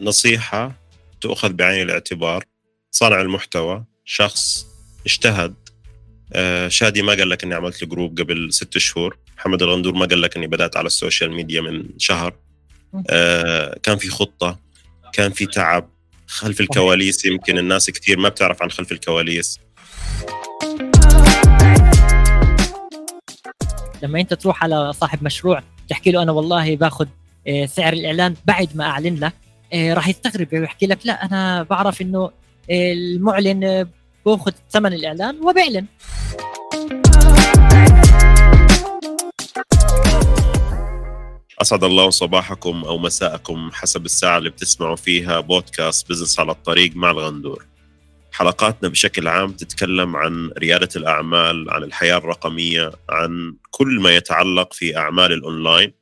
نصيحة تؤخذ بعين الاعتبار صانع المحتوى شخص اجتهد. آه، شادي ما قال لك إني عملت group قبل ست شهور. محمد الغندور ما قال لك إني بدأت على ال social media من شهر. آه، كان في خطة كان في تعب. خلف الكواليس يمكن الناس كثير ما بتعرف عن خلف الكواليس. لما أنت تروح على صاحب مشروع تحكي له أنا والله باخذ آه، سعر الإعلان بعد ما أعلن لك راح يستغرب ويحكي لك لا أنا بعرف إنه المعلن بأخذ ثمن الإعلان وبعلن أسعد الله صباحكم أو مساءكم حسب الساعة اللي بتسمعوا فيها بودكاست business على الطريق مع الغندور. حلقاتنا بشكل عام تتكلم عن ريادة الأعمال عن الحياة الرقمية عن كل ما يتعلق في أعمال الأونلاين.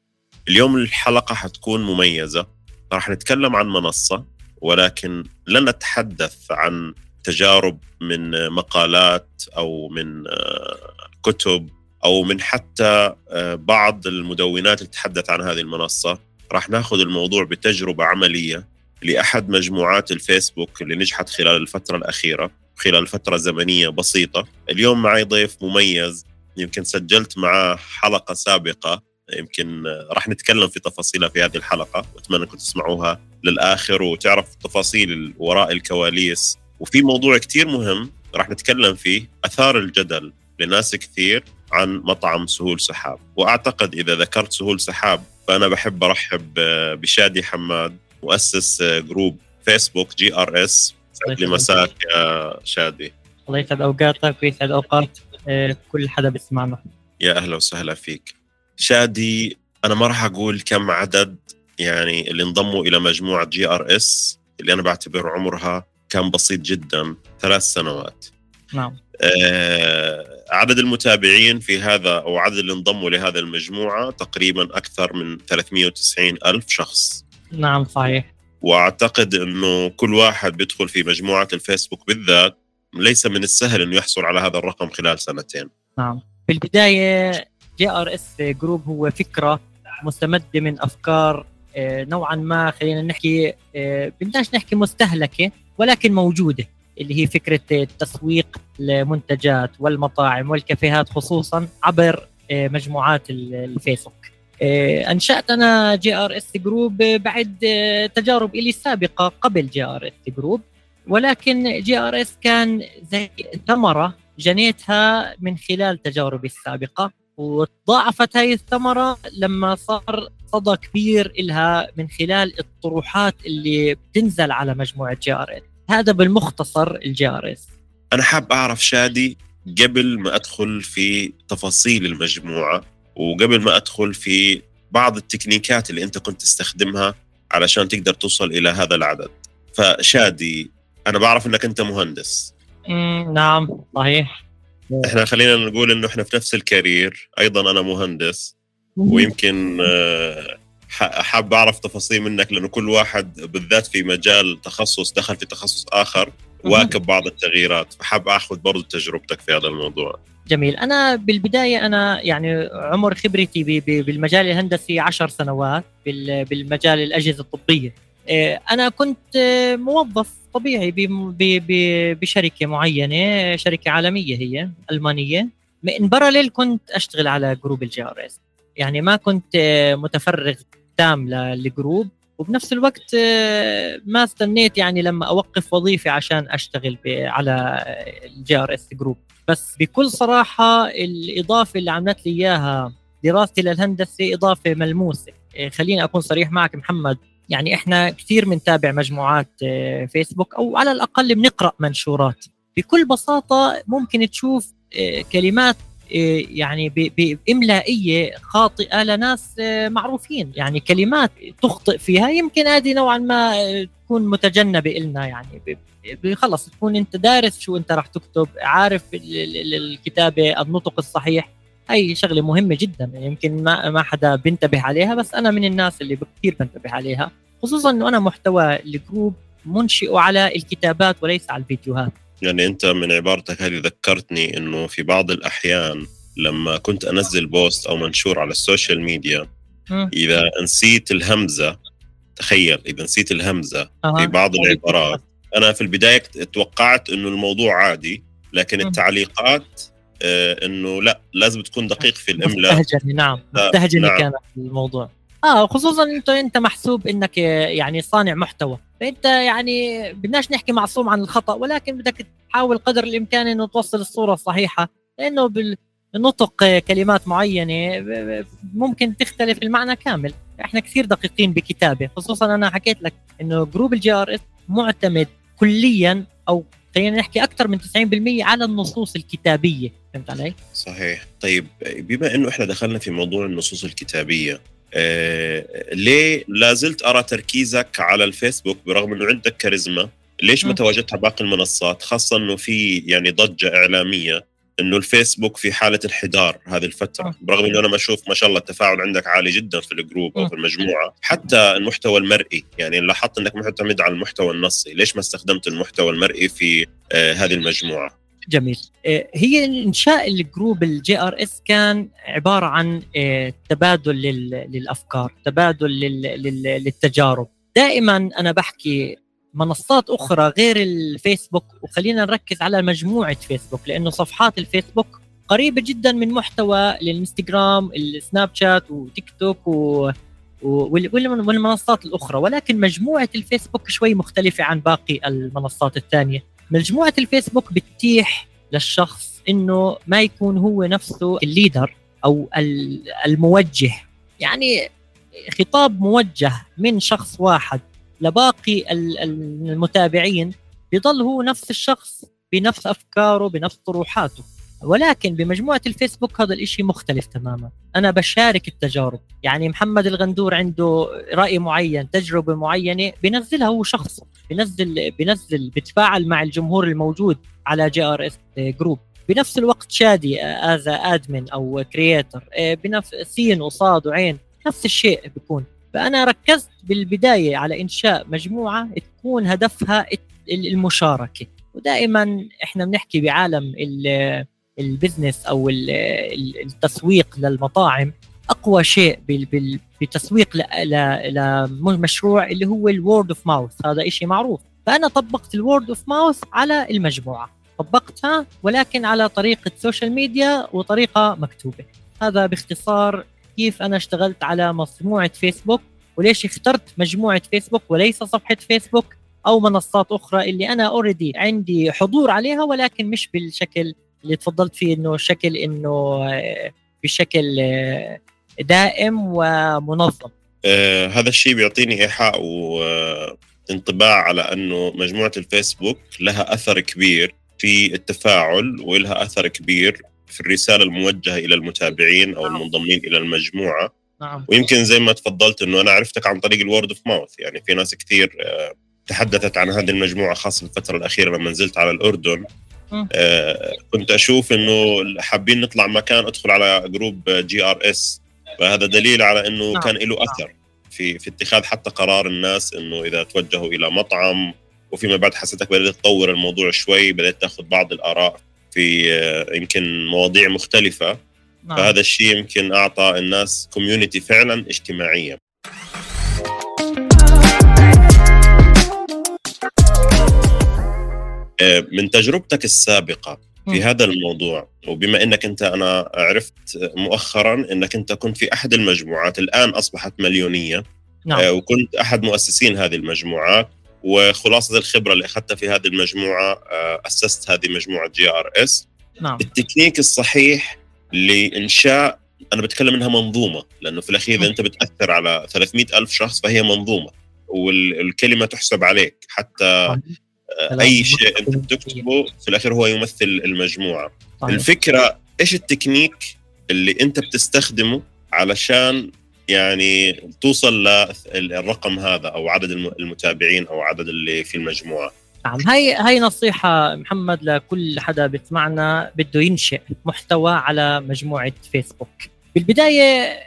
اليوم الحلقة حتكون مميزة. راح نتكلم عن منصة ولكن لن نتحدث عن تجارب من مقالات أو من آه، كتب أو من حتى آه، بعض المدونات اللي تتحدث عن هذه المنصة. راح ناخذ الموضوع بتجربة عملية لأحد مجموعات الفيسبوك اللي نجحت خلال الفترة الأخيرة خلال فترة زمنية بسيطة. اليوم معي ضيف مميز يمكن سجلت معاه حلقة سابقة. يمكن راح نتكلم في تفاصيلها في هذه الحلقة. وأتمنى أنكم تسمعوها للآخر وتعرف تفاصيل وراء الكواليس. وفي موضوع كثير مهم راح نتكلم فيه أثار الجدل لناس كثير عن مطعم سهول سحاب. وأعتقد إذا ذكرت سهول سحاب فأنا بحب أرحب بشادي حماد مؤسس group فيسبوك JRS. لي مساك يا شادي. الله يسعد أوقاتك ويسعد أوقات آه، كل حدا بيسمعنا. يا أهلا وسهلا فيك. شادي أنا ما راح أقول كم عدد يعني اللي انضموا إلى مجموعة JRS اللي أنا بعتبر عمرها كان بسيط جدا ثلاث سنوات. نعم. آه عدد المتابعين في هذا أو عدد اللي انضموا لهذا المجموعة تقريبا أكثر من 390 ألف شخص. نعم صحيح. وأعتقد أنه كل واحد بيدخل في مجموعة الفيسبوك بالذات ليس من السهل أنه يحصل على هذا الرقم خلال سنتين. نعم. في البداية JRS group هو فكرة مستمدة من أفكار آه، نوعا ما خلينا نحكي آه، بدناش نحكي مستهلكة ولكن موجودة اللي هي فكرة التسويق المنتجات والمطاعم والكافيهات خصوصا عبر آه، مجموعات الفيسبوك. آه، أنشأت أنا JRS group بعد آه، تجارب إلي سابقة قبل جي ار اس جروب ولكن جي ار اس كان زي ثمرة جنيتها من خلال تجاربي السابقة. وتضاعفت هذه الثمرة لما صار صدى كبير إلها من خلال الطروحات اللي بتنزل على مجموعة JRS. هذا بالمختصر ال JRS. أنا حاب أعرف شادي قبل ما أدخل في تفاصيل المجموعة وقبل ما أدخل في بعض التكنيكات اللي أنت كنت تستخدمها علشان تقدر توصل إلى هذا العدد. فشادي أنا بعرف أنك أنت مهندس. نعم صحيح. إحنا خلينا نقول إنه إحنا في نفس الكارير. أيضا أنا مهندس ويمكن آه، حاب أعرف تفاصيل منك لأنه كل واحد بالذات في مجال تخصص دخل في تخصص آخر واكب بعض التغييرات. فحاب أخذ برضو تجربتك في هذا الموضوع. جميل. أنا بالبداية أنا يعني عمر خبرتي بالمجال الهندسي عشر سنوات بالمجال الأجهزة الطبية. آه، أنا كنت آه، موظف طبيعي بشركة معينة شركة عالمية هي ألمانية. من parallel كنت أشتغل على group ال JRS. يعني ما كنت متفرغ تام لل group وبنفس الوقت ما استنيت يعني لما أوقف وظيفة عشان أشتغل على ال JRS group. بس بكل صراحة الإضافة اللي عملت لي إياها دراستي للهندسة إضافة ملموسة. خليني أكون صريح معك محمد. يعني إحنا كثير بنتابع مجموعات فيسبوك أو على الأقل بنقرأ منشورات. بكل بساطة ممكن تشوف كلمات يعني بإملائية خاطئة لناس آه، معروفين. يعني كلمات تخطئ فيها يمكن هذه نوعا ما تكون متجنبة لنا يعني خلص تكون أنت دارس شو أنت راح تكتب عارف الكتابة النطق الصحيح. هي شغلة مهمة جدا يمكن ما ما حدا بينتبه عليها بس أنا من الناس اللي كثير بنتبه عليها خصوصا إنه أنا محتوى الجروب منشئ على الكتابات وليس على الفيديوهات يعني أنت من عبارتك هذه ذكرتني إنه في بعض الأحيان لما كنت أنزل post أو منشور على ال social media إذا نسيت الهمزة تخيل إذا نسيت الهمزة أه. في بعض العبارات أنا في البداية توقعت إنه الموضوع عادي لكن م. التعليقات إنه لا لازم تكون دقيق في الإملاء. مستهجني نعم مستهجني نعم. كان الموضوع. آه خصوصا انت أنت محسوب إنك يعني صانع محتوى. فأنت يعني بدناش نحكي معصوم عن الخطأ ولكن بدك تحاول قدر الإمكان إنه توصل الصورة الصحيحة لأنه بالنطق كلمات معينة ممكن تختلف المعنى كامل. إحنا كثير دقيقين بكتابة. خصوصا أنا حكيت لك إنه group ال JRS معتمد كليا أو خلينا نحكي أكثر من 90% على النصوص الكتابية. فهمت علي؟ صحيح. طيب بما إنه إحنا دخلنا في موضوع النصوص الكتابية آه، ليه لازلت أرى تركيزك على الفيسبوك برغم إنه عندك كاريزما؟ ليش ما تواجدت على باقي المنصات؟ خاصة إنه في يعني ضجة إعلامية إنه الفيسبوك في حالة انحدار هذه الفترة برغم إنه أنا بشوف ما شاء الله التفاعل عندك عالي جدا في ال group أو في المجموعة. حتى المحتوى المرئي يعني لاحظت إنك معتمد على المحتوى النصي ليش ما استخدمت المحتوى المرئي في آه هذه المجموعة؟ جميل. آه، هي إنشاء ال group ال JRS كان عبارة عن آه، تبادل للأفكار تبادل للتجارب. دائما أنا بحكي منصات أخرى غير الفيسبوك وخلينا نركز على مجموعة فيسبوك لأنه صفحات الفيسبوك قريبة جدا من محتوى الإنستغرام السناب شات وتيك توك و والمنصات الأخرى. ولكن مجموعة الفيسبوك شوي مختلفة عن باقي المنصات الثانية. مجموعة الفيسبوك بتتيح للشخص إنه ما يكون هو نفسه ال leader أو الموجه. يعني خطاب موجه من شخص واحد لباقي المتابعين بيضل هو نفس الشخص بنفس أفكاره بنفس طروحاته. ولكن بمجموعة الفيسبوك هذا الإشي مختلف تماما. أنا بشارك التجارب. يعني محمد الغندور عنده رأي معين تجربة معينة بنزلها هو شخص بنزل بنزل بتفاعل مع الجمهور الموجود على JRS group بنفس الوقت شادي as admin أو creator بنفس سين وصاد وعين نفس الشيء بيكون. فأنا ركزت بالبداية على إنشاء مجموعة تكون هدفها المشاركة. ودائما إحنا بنحكي بعالم ال business أو التسويق للمطاعم. أقوى شيء بتسويق لمشروع اللي هو ال word of mouth هذا شيء معروف. فأنا طبقت ال word of mouth على المجموعة. طبقتها ولكن على طريقة social media وطريقة مكتوبة. هذا باختصار كيف أنا اشتغلت على مجموعة فيسبوك وليش اخترت مجموعة فيسبوك وليس صفحة فيسبوك أو منصات أخرى اللي أنا already عندي حضور عليها ولكن مش بالشكل اللي تفضلت فيه إنه شكل إنه بشكل دائم ومنظم. آه هذا الشيء بيعطيني إيحاء وانطباع على إنه مجموعة الفيسبوك لها أثر كبير في التفاعل ولها أثر كبير في الرسالة الموجهة إلى المتابعين أو نعم. المنضمين إلى المجموعة. نعم. ويمكن زي ما تفضلت إنه أنا عرفتك عن طريق ال word of mouth يعني في ناس كثير آه، تحدثت عن هذه المجموعة خاصة في الفترة الأخيرة لما نزلت على الأردن. آه كنت أشوف إنه حابين نطلع مكان أدخل على group JRS فهذا دليل على إنه نعم. كان له أثر في في اتخاذ حتى قرار الناس إنه إذا توجهوا إلى مطعم وفيما بعد حسيتك بدأت تطور الموضوع شوي بدأت تأخذ بعض الآراء في آه، يمكن مواضيع مختلفة نعم. فهذا الشيء يمكن أعطى الناس كوميونتي فعلا اجتماعيه آه، من تجربتك السابقة في هذا الموضوع. وبما إنك أنت أنا عرفت مؤخرا إنك أنت كنت في أحد المجموعات الآن أصبحت مليونية. نعم. آه، وكنت أحد مؤسسين هذه المجموعات. وخلاصة الخبرة اللي أخذتها في هذه المجموعة آه، أسست هذه مجموعة JRS نعم. التكنيك الصحيح لإنشاء أنا بتكلم إنها منظومة لأنه في الأخير إذا أنت بتأثر على 300 ألف شخص فهي منظومة. والكلمة تحسب عليك حتى أي شيء أنت بتكتبه في الأخير هو يمثل المجموعة. صحيح. الفكرة إيش التكنيك اللي أنت بتستخدمه علشان يعني توصل للرقم هذا أو عدد المتابعين أو عدد اللي في المجموعة؟ نعم هاي هاي نصيحة محمد لكل حدا بيسمعنا بده ينشئ محتوى على مجموعة فيسبوك بالبداية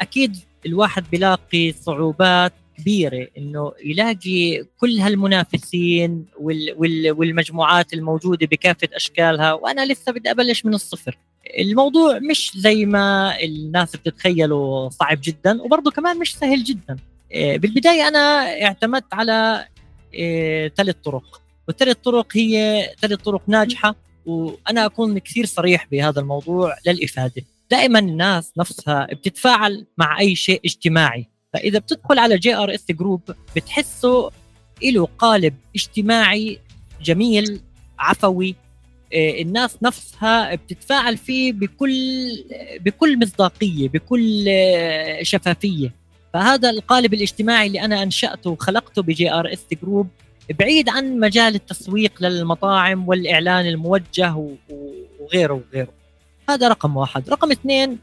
أكيد الواحد بيلاقي صعوبات كبيرة إنه يلاقي كل هالمنافسين وال وال والمجموعات الموجودة بكافة أشكالها وأنا لسه بدي أبلش من الصفر. الموضوع مش زي ما الناس بتتخيله صعب جدا وبرضه كمان مش سهل جدا. بالبداية أنا اعتمدت على ثلاث طرق والثلاث طرق هي ثلاث طرق ناجحة وأنا أكون كثير صريح بهذا الموضوع للإفادة. دائما الناس نفسها بتتفاعل مع أي شيء اجتماعي. فإذا بتدخل على JRS group بتحسه له قالب اجتماعي جميل عفوي. آه، الناس نفسها بتتفاعل فيه بكل بكل مصداقية بكل آه، شفافية. فهذا القالب الاجتماعي اللي أنا أنشأته وخلقته ب JRS group بعيد عن مجال التسويق للمطاعم والإعلان الموجه وغيره وغيره. هذا رقم واحد. رقم اثنين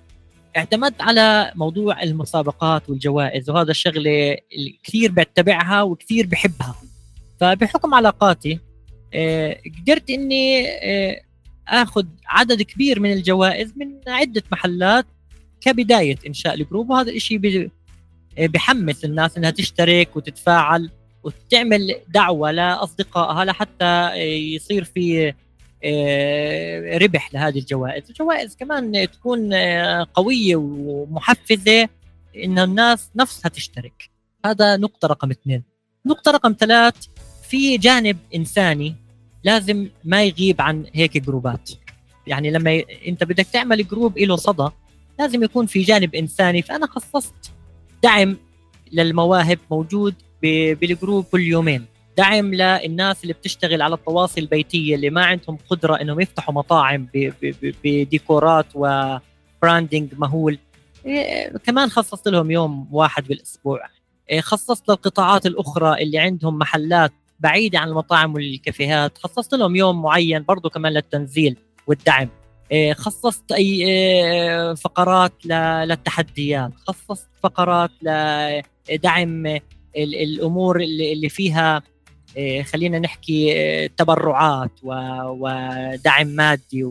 اعتمدت على موضوع المسابقات والجوائز وهذا الشغلة كثير بتبعها وكثير بحبها. فبحكم علاقاتي آه، قدرت إني آه، آخذ عدد كبير من الجوائز من عدة محلات كبداية إنشاء الجروب وهذا الشيء آه، بحمس الناس إنها تشترك وتتفاعل وتعمل دعوة لأصدقائها لحتى يصير في ربح لهذه الجوائز، الجوائز كمان تكون قوية ومحفزة إن الناس نفسها تشترك. هذا نقطة رقم اثنين. نقطة رقم ثلاث في جانب إنساني لازم ما يغيب عن هيك جروبات يعني لما ي... أنت بدك تعمل group له صدى لازم يكون في جانب إنساني فأنا خصصت دعم للمواهب موجود ب... بال group كل يومين دعم للناس اللي بتشتغل على التواصل البيتية اللي ما عندهم قدرة إنهم يفتحوا مطاعم. بديكورات وبراندنج مهول. إيه كمان خصصت لهم يوم واحد بالأسبوع. إيه خصصت للقطاعات الأخرى اللي عندهم محلات بعيدة عن المطاعم والكافيهات. خصصت لهم يوم معين برضه كمان للتنزيل والدعم. إيه، خصصت أي فقرات للتحديات. خصصت فقرات لدعم الأمور اللي فيها خلينا نحكي تبرعات ودعم مادي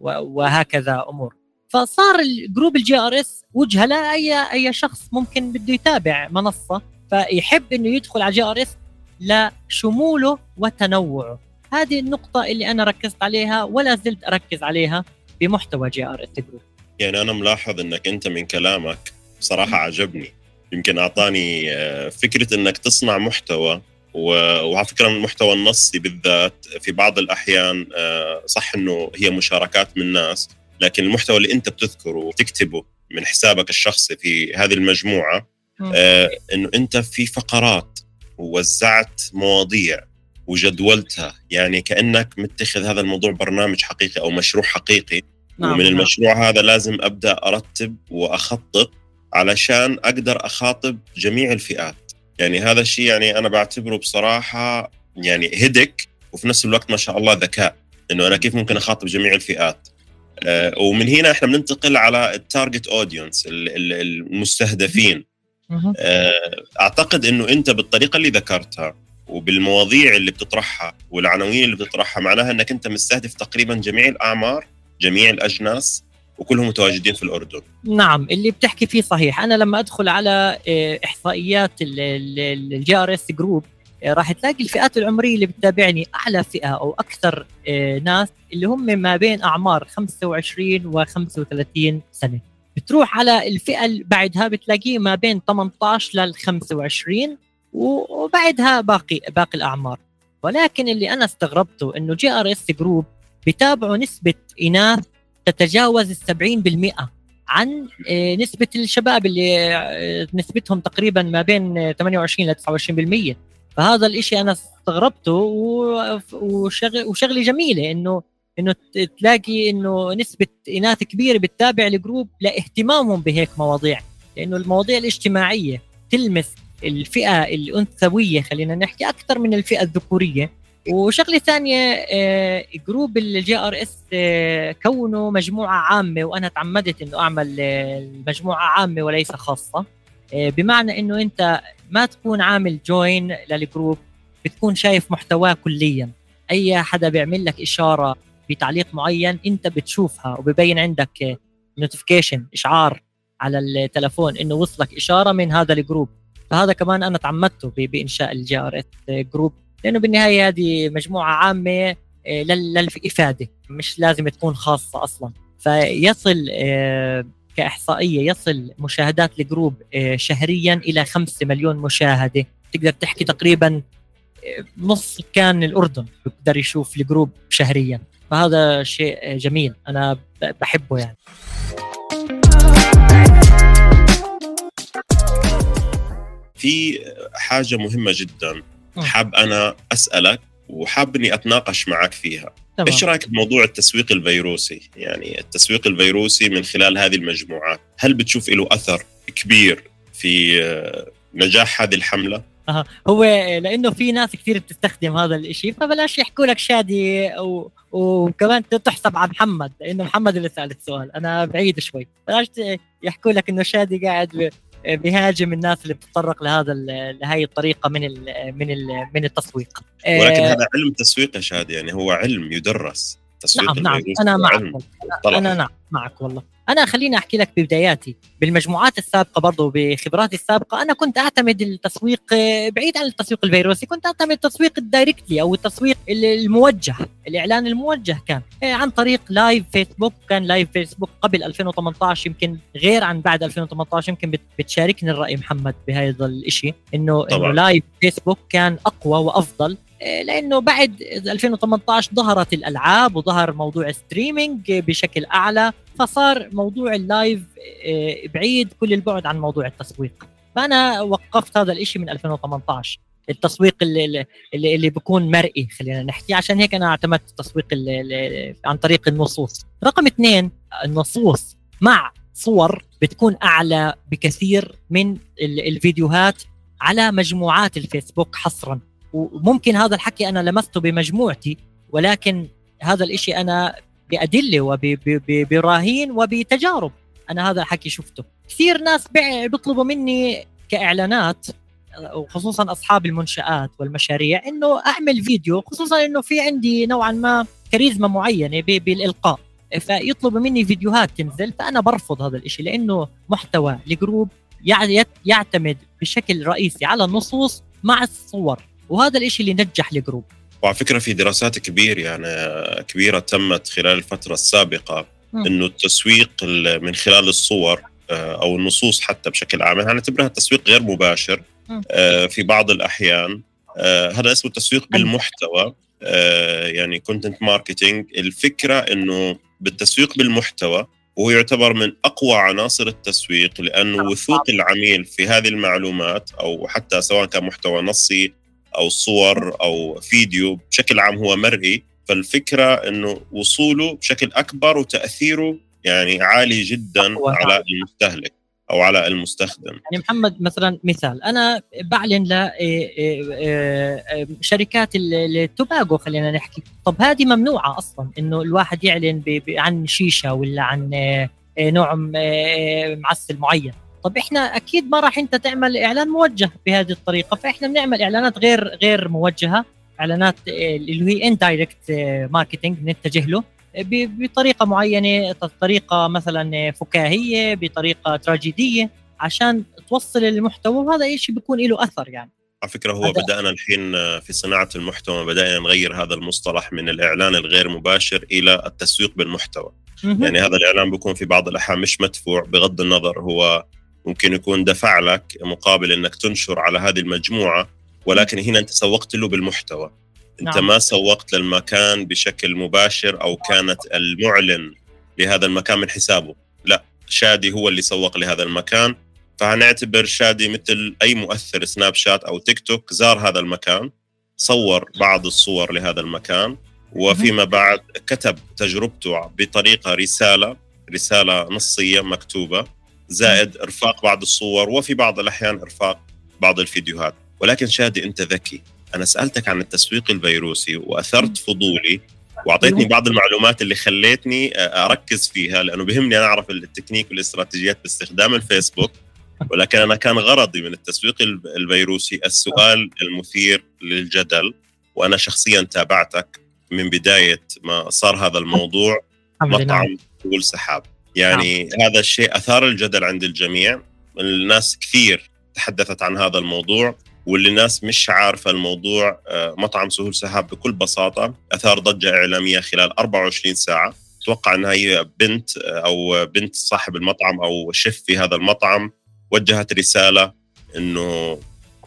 وهكذا أمور. فصار ال group ال JRS وجهة لاي اي شخص ممكن بده يتابع منصة فيحب إنه يدخل على JRS لشموله وتنوعه. هذه النقطة اللي أنا ركزت عليها ولا زلت أركز عليها بمحتوى JRS group يعني أنا ملاحظ أنك أنت من كلامك بصراحة عجبني. يمكن أعطاني آه، فكرة أنك تصنع محتوى وعلى فكرة المحتوى النصي بالذات في بعض الأحيان آه، صح أنه هي مشاركات من ناس لكن المحتوى اللي أنت بتذكره وتكتبه من حسابك الشخصي في هذه المجموعة آه، أنه أنت في فقرات ووزعت مواضيع وجدولتها يعني كأنك متخذ هذا الموضوع برنامج حقيقي أو مشروع حقيقي. نعم ومن نعم. المشروع هذا لازم أبدأ أرتب وأخطط علشان أقدر أخاطب جميع الفئات. يعني هذا الشيء يعني أنا بعتبره بصراحة يعني هدك وفي نفس الوقت ما شاء الله ذكاء. إنه أنا كيف ممكن أخاطب جميع الفئات؟ آه ومن هنا إحنا بننتقل على ال target audience المستهدفين. آه، أعتقد إنه أنت بالطريقة اللي ذكرتها وبالمواضيع اللي بتطرحها والعناوين اللي بتطرحها معناها إنك أنت مستهدف تقريبا جميع الأعمار جميع الأجناس. وكلهم متواجدين في الأردن. نعم اللي بتحكي فيه صحيح. أنا لما أدخل على آه، إحصائيات ال JRS group راح تلاقي الفئات العمرية اللي بتتابعني أعلى فئة أو أكثر آه، ناس اللي هم ما بين أعمار 25 و 35 سنة. بتروح على الفئة اللي بعدها بتلاقيه ما بين 18 لل 25 وبعدها باقي باقي الأعمار. ولكن اللي أنا استغربته إنه JRS group بتابعوا نسبة إناث تتجاوز ال 70% عن آه، نسبة الشباب اللي آه، نسبتهم تقريبا ما بين 28 ل 29% فهذا الإشي أنا استغربته وشغله جميلة إنه إنه تلاقي إنه نسبة إناث كبيرة بتتابع ال group لاهتمامهم بهيك مواضيع. لأنه المواضيع الاجتماعية تلمس الفئة الأنثوية خلينا نحكي أكثر من الفئة الذكورية. وشغلة ثانية آه، group ال JRS آه، كونه مجموعة عامة وأنا تعمدت إنه أعمل آه، مجموعة عامة وليس خاصة. بمعنى إنه أنت ما تكون عامل join لل group بتكون شايف محتواه كليا. أي حدا بيعمل لك إشارة بتعليق معين أنت بتشوفها وببين عندك notification إشعار على التلفون إنه وصلك إشارة من هذا ال group. فهذا كمان أنا تعمدته بإنشاء ال JRS group لأنه بالنهاية هذه مجموعة عامة آه، للإفادة مش لازم تكون خاصة أصلا. فيصل آه، كإحصائية يصل مشاهدات ال group آه، شهريا إلى 5 مليون مشاهدة. تقدر تحكي تقريبا نص سكان الأردن بيقدر يشوف ال group شهريا. فهذا شيء جميل. أنا بحبه يعني. في حاجة مهمة جدا. حاب أنا أسألك وحاب إني أتناقش معك فيها. طبعا. إيش رأيك بموضوع التسويق الفيروسي؟ يعني التسويق الفيروسي من خلال هذه المجموعات هل بتشوف له أثر كبير في آه، نجاح هذه الحملة؟ أه. هو لأنه في ناس كثير بتستخدم هذا الشيء فبلاش يحكوا لك شادي و... وكمان تحسب على محمد لأنه محمد اللي سال السؤال أنا بعيد شوي. بلاش يحكوا لك إنه شادي قاعد بيهاجم الناس اللي بتتطرق لهذا لهي الطريقة من ال من ال من التسويق. ولكن آه، هذا علم تسويق يا شادي يعني هو علم يدرس. تسويق نعم نعم. أنا معك. أنا نعم معك والله. أنا خليني أحكي لك ببداياتي. بالمجموعات السابقة برضو بخبراتي السابقة أنا كنت أعتمد التسويق بعيد عن التسويق الفيروسي كنت أعتمد التسويق ال directly أو التسويق الموجه الإعلان الموجه كان. عن طريق live Facebook كان live Facebook قبل 2018 يمكن غير عن بعد 2018 يمكن بتشاركني الرأي محمد بهذا الشيء انه إنه live Facebook كان أقوى وأفضل لأنه بعد 2018 ظهرت الألعاب وظهر موضوع streaming بشكل أعلى فصار موضوع ال live آه، بعيد كل البعد عن موضوع التسويق. فأنا وقفت هذا الشيء من 2018 التسويق اللي اللي, اللي بيكون مرئي خلينا نحكي. عشان هيك أنا اعتمدت التسويق اللي اللي عن طريق النصوص. رقم اثنين النصوص مع صور بتكون أعلى بكثير من الفيديوهات على مجموعات الفيسبوك حصرا. وممكن هذا الحكي أنا لمسته بمجموعتي ولكن هذا الإشي أنا بأدلة وبراهين وبتجارب أنا هذا الحكي شفته. كثير ناس بيطلبوا مني كإعلانات وخصوصا أصحاب المنشآت والمشاريع إنه أعمل فيديو خصوصا إنه في عندي نوعا ما كاريزما معينة بالإلقاء. فيطلبوا مني فيديوهات تنزل فأنا برفض هذا الشيء لأنه محتوى ال group يعتمد بشكل رئيسي على النصوص مع الصور. وهذا الشيء اللي نجح ال group وعلى فكرة في دراسات كبيره يعني كبيرة تمت خلال الفترة السابقة إنه التسويق من خلال الصور آه، أو النصوص حتى بشكل عام. هنعتبرها تسويق غير مباشر آه، في بعض الأحيان. آه، هذا اسمه التسويق بالمحتوى. يعني content marketing الفكرة إنه بالتسويق بالمحتوى وهو يعتبر من أقوى عناصر التسويق لأنه وثوق العميل في هذه المعلومات أو حتى سواء كان محتوى نصي أو صور أو فيديو بشكل عام هو مرئي فالفكرة إنه وصوله بشكل أكبر وتأثيره يعني عالي جدا على المستهلك أو على المستخدم. يعني محمد مثلا مثال أنا بعلن ل إيه، إيه، إيه، التوباغو خلينا نحكي. طب هذه ممنوعة أصلا إنه الواحد يعلن عن شيشة ولا عن نوع معسل معين. طب إحنا أكيد ما راح أنت تعمل إعلان موجه بهذه الطريقة فإحنا بنعمل إعلانات غير غير موجهة إعلانات اللي هي indirect marketing نتجه له بطريقة معينة طريقة مثلا فكاهية بطريقة تراجيديه عشان توصل المحتوى وهذا شيء بيكون له أثر يعني. على فكرة هو بدأنا الحين في صناعة المحتوى بدأنا نغير هذا المصطلح من الإعلان الغير مباشر إلى التسويق بالمحتوى. يعني هذا الإعلان بيكون في بعض الأحيان مش مدفوع بغض النظر هو ممكن يكون دفع لك مقابل إنك تنشر على هذه المجموعة ولكن هنا أنت سوقت له بالمحتوى. أنت نعم. ما سوقت للمكان بشكل مباشر أو كانت المعلن لهذا المكان من حسابه. لا شادي هو اللي سوق لهذا المكان. فهنعتبر شادي مثل أي مؤثر سناب شات أو تيك توك زار هذا المكان صور بعض الصور لهذا المكان وفيما بعد كتب تجربته بطريقة رسالة رسالة نصية مكتوبة. زائد إرفاق بعض الصور وفي بعض الأحيان إرفاق بعض الفيديوهات. ولكن شادي أنت ذكي. أنا سألتك عن التسويق الفيروسي وأثرت فضولي وأعطيتني. بعض المعلومات اللي خليتني أركز فيها لأنه بهمني أنا أعرف التكنيك والاستراتيجيات باستخدام الفيسبوك. ولكن أنا كان غرضي من التسويق الفيروسي السؤال المثير للجدل وأنا شخصيا تابعتك من بداية ما صار هذا الموضوع. مطعم فول سحاب. يعني نعم. هذا الشيء أثار الجدل عند الجميع. الناس كثير تحدثت عن هذا الموضوع واللي الناس مش عارفة الموضوع آه، مطعم سهول سحاب بكل بساطة أثار ضجة إعلامية خلال 24 ساعة. أتوقع إنها هي بنت أو بنت صاحب المطعم أو شيف في هذا المطعم. وجهت رسالة إنه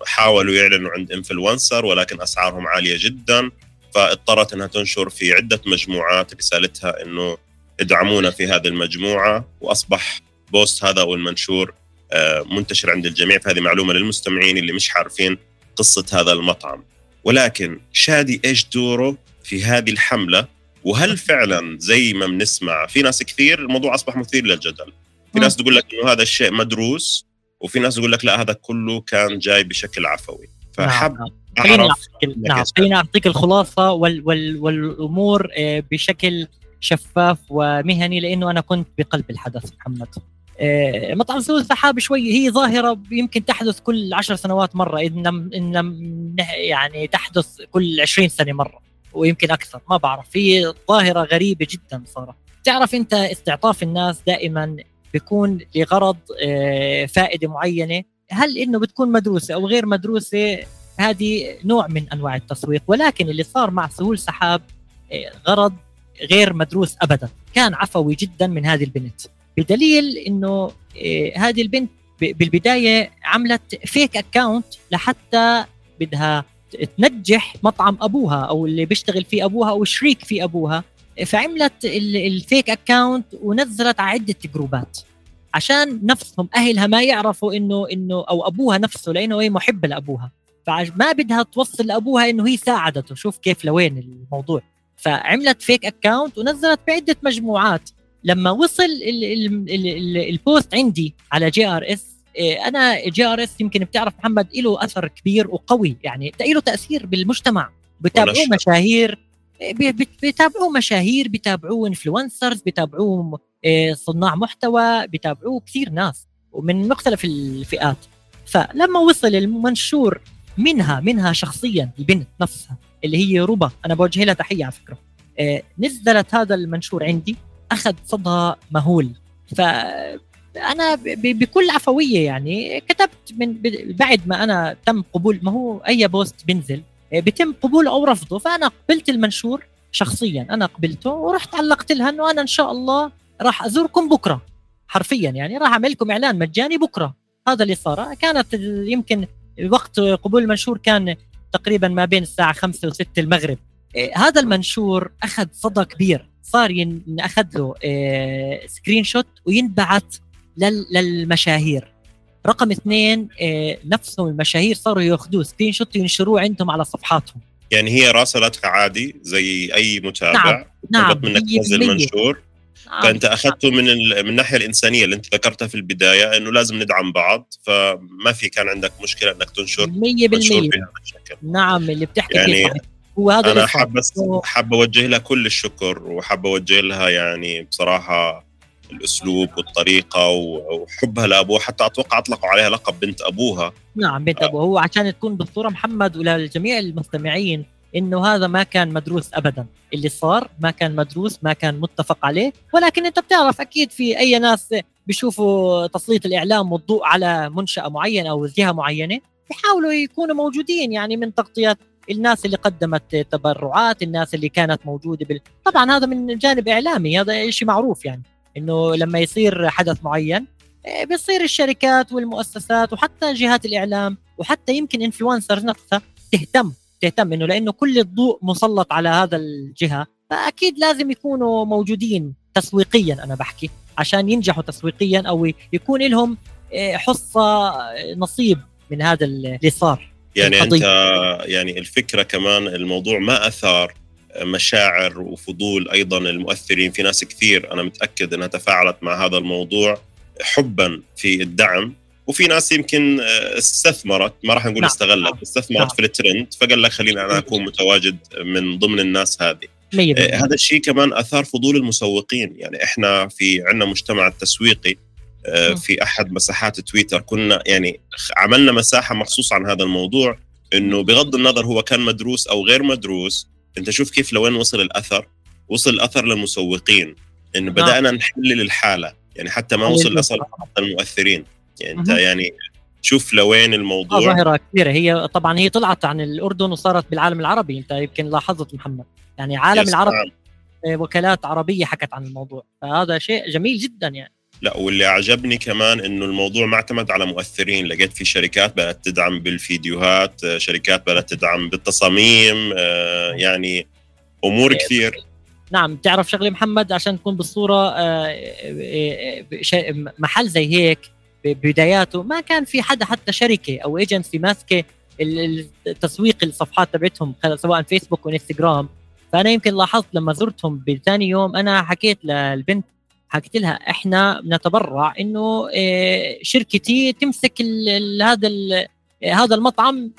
حاولوا يعلنوا عند إنفلونسر ولكن أسعارهم عالية جدا. فاضطرت إنها تنشر في عدة مجموعات رسالتها إنه ادعمونا في هذه المجموعة وأصبح بوست هذا أو المنشور آه، منتشر عند الجميع. فهذه معلومة للمستمعين اللي مش عارفين قصة هذا المطعم. ولكن شادي إيش دوره في هذه الحملة؟ وهل فعلا زي ما بنسمع في ناس كثير الموضوع أصبح مثير للجدل. في ناس تقول لك إنه هذا الشيء مدروس وفي ناس تقول لك لا هذا كله كان جاي بشكل عفوي. فحب نعم. خليني اعطيك نعم خليني أعطيك الخلاصة وال وال والأمور آه، بشكل شفاف ومهني لأنه أنا كنت بقلب الحدث محمد. آه، مطعم سوق السحاب شوي هي ظاهرة يمكن تحدث كل عشر سنوات مرة إن لم إن لم يعني تحدث كل 20 سنة مرة ويمكن أكثر ما بعرف. هي ظاهرة غريبة جدا صارت تعرف أنت استعطاف الناس دائما بيكون لغرض آه، فائدة معينة؟ هل إنه بتكون مدروسة أو غير مدروسة؟ هذه نوع من أنواع التسويق ولكن اللي صار مع سهول سحاب آه، غرض غير مدروس ابدا. كان عفوي جدا من هذه البنت. بدليل إنه آه، هذه البنت بالبداية عملت فيك اكاونت لحتى بدها تنجح مطعم أبوها أو اللي بيشتغل فيه أبوها أو شريك في أبوها. فعملت ال fake account ونزلت على عدة جروبات. عشان نفسهم أهلها ما يعرفوا إنه إنه أو أبوها نفسه لأنه هي محبة لأبوها. فما بدها توصل لأبوها إنه هي ساعدته. شوف كيف لوين الموضوع. فعملت fake account ونزلت بعدة مجموعات. لما وصل ال ال ال ال post عندي على JRS أنا JRS يمكن بتعرف محمد له أثر كبير وقوي يعني له تأثير بالمجتمع. بتابعوه مشاهير بيتابعوه مشاهير بيتابعوه انفلونسرز بيتابعوه صناع محتوى بيتابعوه كثير ناس ومن مختلف الفئات. فلما وصل المنشور منها منها شخصيا البنت نفسها اللي هي ربا. أنا بوجه لها تحية على فكرة. آه، نزلت هذا المنشور عندي أخذ صدى مهول. ف أنا بكل عفوية يعني كتبت من بعد ما أنا تم قبول ما هو أي post بنزل آه، بيتم قبوله أو رفضه. فأنا قبلت المنشور شخصيا. أنا قبلته ورحت علقت لها إنه أنا إن شاء الله راح أزوركم بكرة. حرفيا يعني راح أعمل لكم إعلان مجاني بكرة. هذا اللي صار. كانت يمكن وقت قبول المنشور كان تقريبا ما بين الساعة 5 و6 المغرب. آه، هذا المنشور أخذ صدى كبير. صار أخذ له screenshot وينبعث للمشاهير. رقم اثنين آه، نفسهم المشاهير صاروا يأخذوه screenshot وينشروه عندهم على صفحاتهم. يعني هي راسلتك عادي زي أي متابع؟ نعم نعم منك تنزل منشور نعم. فانت أخذته من من الناحية الإنسانية اللي أنت ذكرتها في البداية إنه لازم ندعم بعض فما في كان عندك مشكلة إنك تنشر 100% بهذا الشكل نعم اللي بتحكي يعني هو هذا أنا حاب حاب أوجه لها كل الشكر وحاب أوجه لها يعني بصراحة الأسلوب والطريقة وحبها لأبوها حتى أتوقع أطلقوا عليها لقب بنت أبوها. نعم بنت أبوها. هو عشان تكون بالصورة محمد وللجميع المستمعين إنه هذا ما كان مدروس ابدا. اللي صار ما كان مدروس ما كان متفق عليه. ولكن أنت بتعرف أكيد في أي ناس بيشوفوا تسليط الإعلام والضوء على منشأة معينة أو جهة معينة بيحاولوا يكونوا موجودين يعني من تغطية الناس اللي قدمت تبرعات الناس اللي كانت موجودة بال... طبعا هذا من جانب إعلامي هذا شيء معروف يعني. إنه لما يصير حدث معين آه، بيصير الشركات والمؤسسات وحتى جهات الإعلام وحتى يمكن انفلونسرز نفسها تهتم تهتم إنه لأنه كل الضوء مسلط على هذا الجهة. فأكيد لازم يكونوا موجودين تسويقيا أنا بحكي عشان ينجحوا تسويقيا أو يكون لهم آه، حصة نصيب من هذا اللي صار يعني أنت يعني الفكرة كمان الموضوع ما أثار مشاعر وفضول أيضا المؤثرين. في ناس كثير أنا متأكد إنها تفاعلت مع هذا الموضوع حبا في الدعم. وفي ناس يمكن استثمرت ما راح نقول نعم. استغلت نعم. استثمرت نعم. في الترند فقال لك خليني أنا أكون متواجد من ضمن الناس هذه ميبين. آه، هذا الشيء كمان أثار فضول المسوقين يعني إحنا في عندنا مجتمع التسويقي آه، في أحد مساحات تويتر كنا يعني عملنا مساحة مخصوصه عن هذا الموضوع إنه بغض النظر هو كان مدروس أو غير مدروس أنت شوف كيف لوين وصل الأثر وصل الأثر للمسوقين انه نعم. بدأنا نحلل الحالة يعني حتى ما وصل الأثر حتى المؤثرين يعني انت يعني شوف لوين الموضوع. ظاهرة كبيرة. هي طبعا هي طلعت عن الأردن وصارت بالعالم العربي أنت يمكن لاحظت محمد. يعني عالم العرب وكالات عربية حكت عن الموضوع. فهذا شيء جميل جدا يعني. لا واللي عجبني كمان إنه الموضوع ما اعتمد على مؤثرين. لقيت في شركات بدأت تدعم بالفيديوهات شركات بدأت تدعم بالتصاميم آه، يعني أمور إيه. كثير. نعم تعرف شغله محمد؟ عشان تكون بالصورة آه، آه، محل زي هيك ببداياته ما كان في حدا حتى شركة أو ايجنسي ماسكة التسويق الصفحات تبعتهم سواء فيسبوك وانستغرام فأنا يمكن لاحظت لما زرتهم بثاني يوم أنا حكيت للبنت حكيت لها إحنا بنتبرع إنه آه، شركتي تمسك هذا هذا المطعم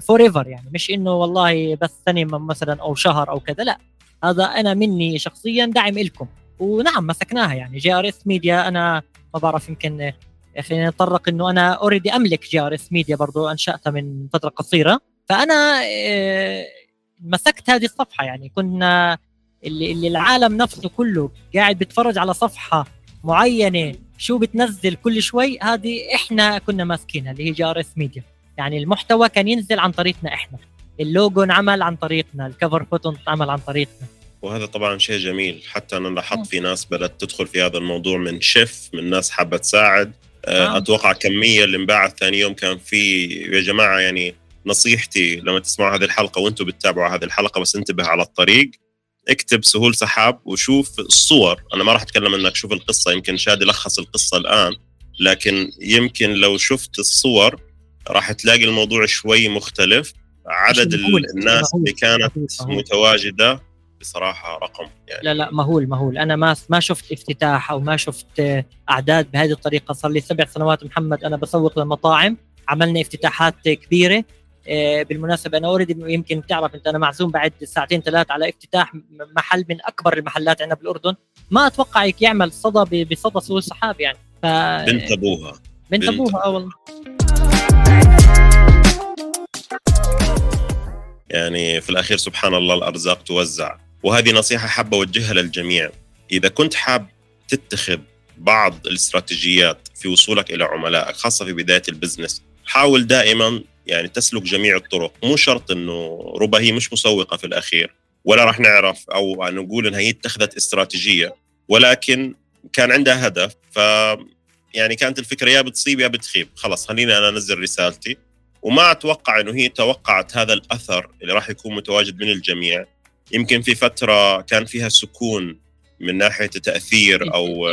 forever يعني. مش إنه والله بس سنة مثلا أو شهر أو كذا لا. هذا أنا مني شخصيا دعم لكم ونعم مسكناها يعني. JRS Media أنا ما بعرف يمكن خلينا نتطرق إنه أنا already أملك JRS Media برضه انشاتها من فترة قصيرة. فأنا آه، مسكت هذه الصفحة. يعني كنا اللي, اللي العالم نفسه كله قاعد بيتفرج على صفحة معينة شو بتنزل كل شوي هذه إحنا كنا ماسكينها اللي هي JRS Media يعني المحتوى كان ينزل عن طريقنا إحنا. اللوجو انعمل عن طريقنا ال cover photo انعمل عن طريقنا. وهذا طبعا شيء جميل. حتى أنا لاحظت في ناس بدأت تدخل في هذا الموضوع من شيف من ناس حابة تساعد. آه. أتوقع كمية اللي انباعت ثاني يوم كان في يا جماعة يعني نصيحتي لما تسمعوا هذه الحلقة وأنتم بتتابعوا هذه الحلقة بس انتبه على الطريق اكتب سهول سحاب وشوف الصور. أنا ما راح أتكلم إنك شوف القصة يمكن شاد يلخص القصة الآن لكن يمكن لو شفت الصور راح تلاقي الموضوع شوي مختلف. عدد الناس اللي كانت متواجدة بصراحة رقم يعني. لا لا مهول مهول. أنا ما ما شفت افتتاح أو ما شفت أعداد بهذه الطريقة. صار لي سبع سنوات محمد أنا بسوق للمطاعم عملنا افتتاحات كبيرة آه، بالمناسبة أنا أوريدي يمكن تعرف أنت أنا معزوم بعد ساعتين ثلاث على افتتاح محل من أكبر المحلات عندنا بالأردن. ما أتوقع يعمل صدى بصدى سوق السحاب يعني. ف... بنت أبوها. بنت, بنت أبوها آه والله. يعني في الأخير سبحان الله الأرزاق توزع. وهذه نصيحة حابه أوجهها للجميع. إذا كنت حاب تتخذ بعض الاستراتيجيات في وصولك إلى عملائك خاصة في بداية البزنس حاول دائما يعني تسلك جميع الطرق. مو شرط إنه ربما هي مش مسوقة في الأخير ولا راح نعرف أو نقول إنها هي اتخذت استراتيجية ولكن كان عندها هدف ف يعني كانت الفكرة يا بتصيب يا بتخيب. خلاص خليني أنا أنزل رسالتي. وما أتوقع إنه هي توقعت هذا الأثر اللي راح يكون متواجد من الجميع. يمكن في فترة كان فيها سكون من ناحية تأثير أو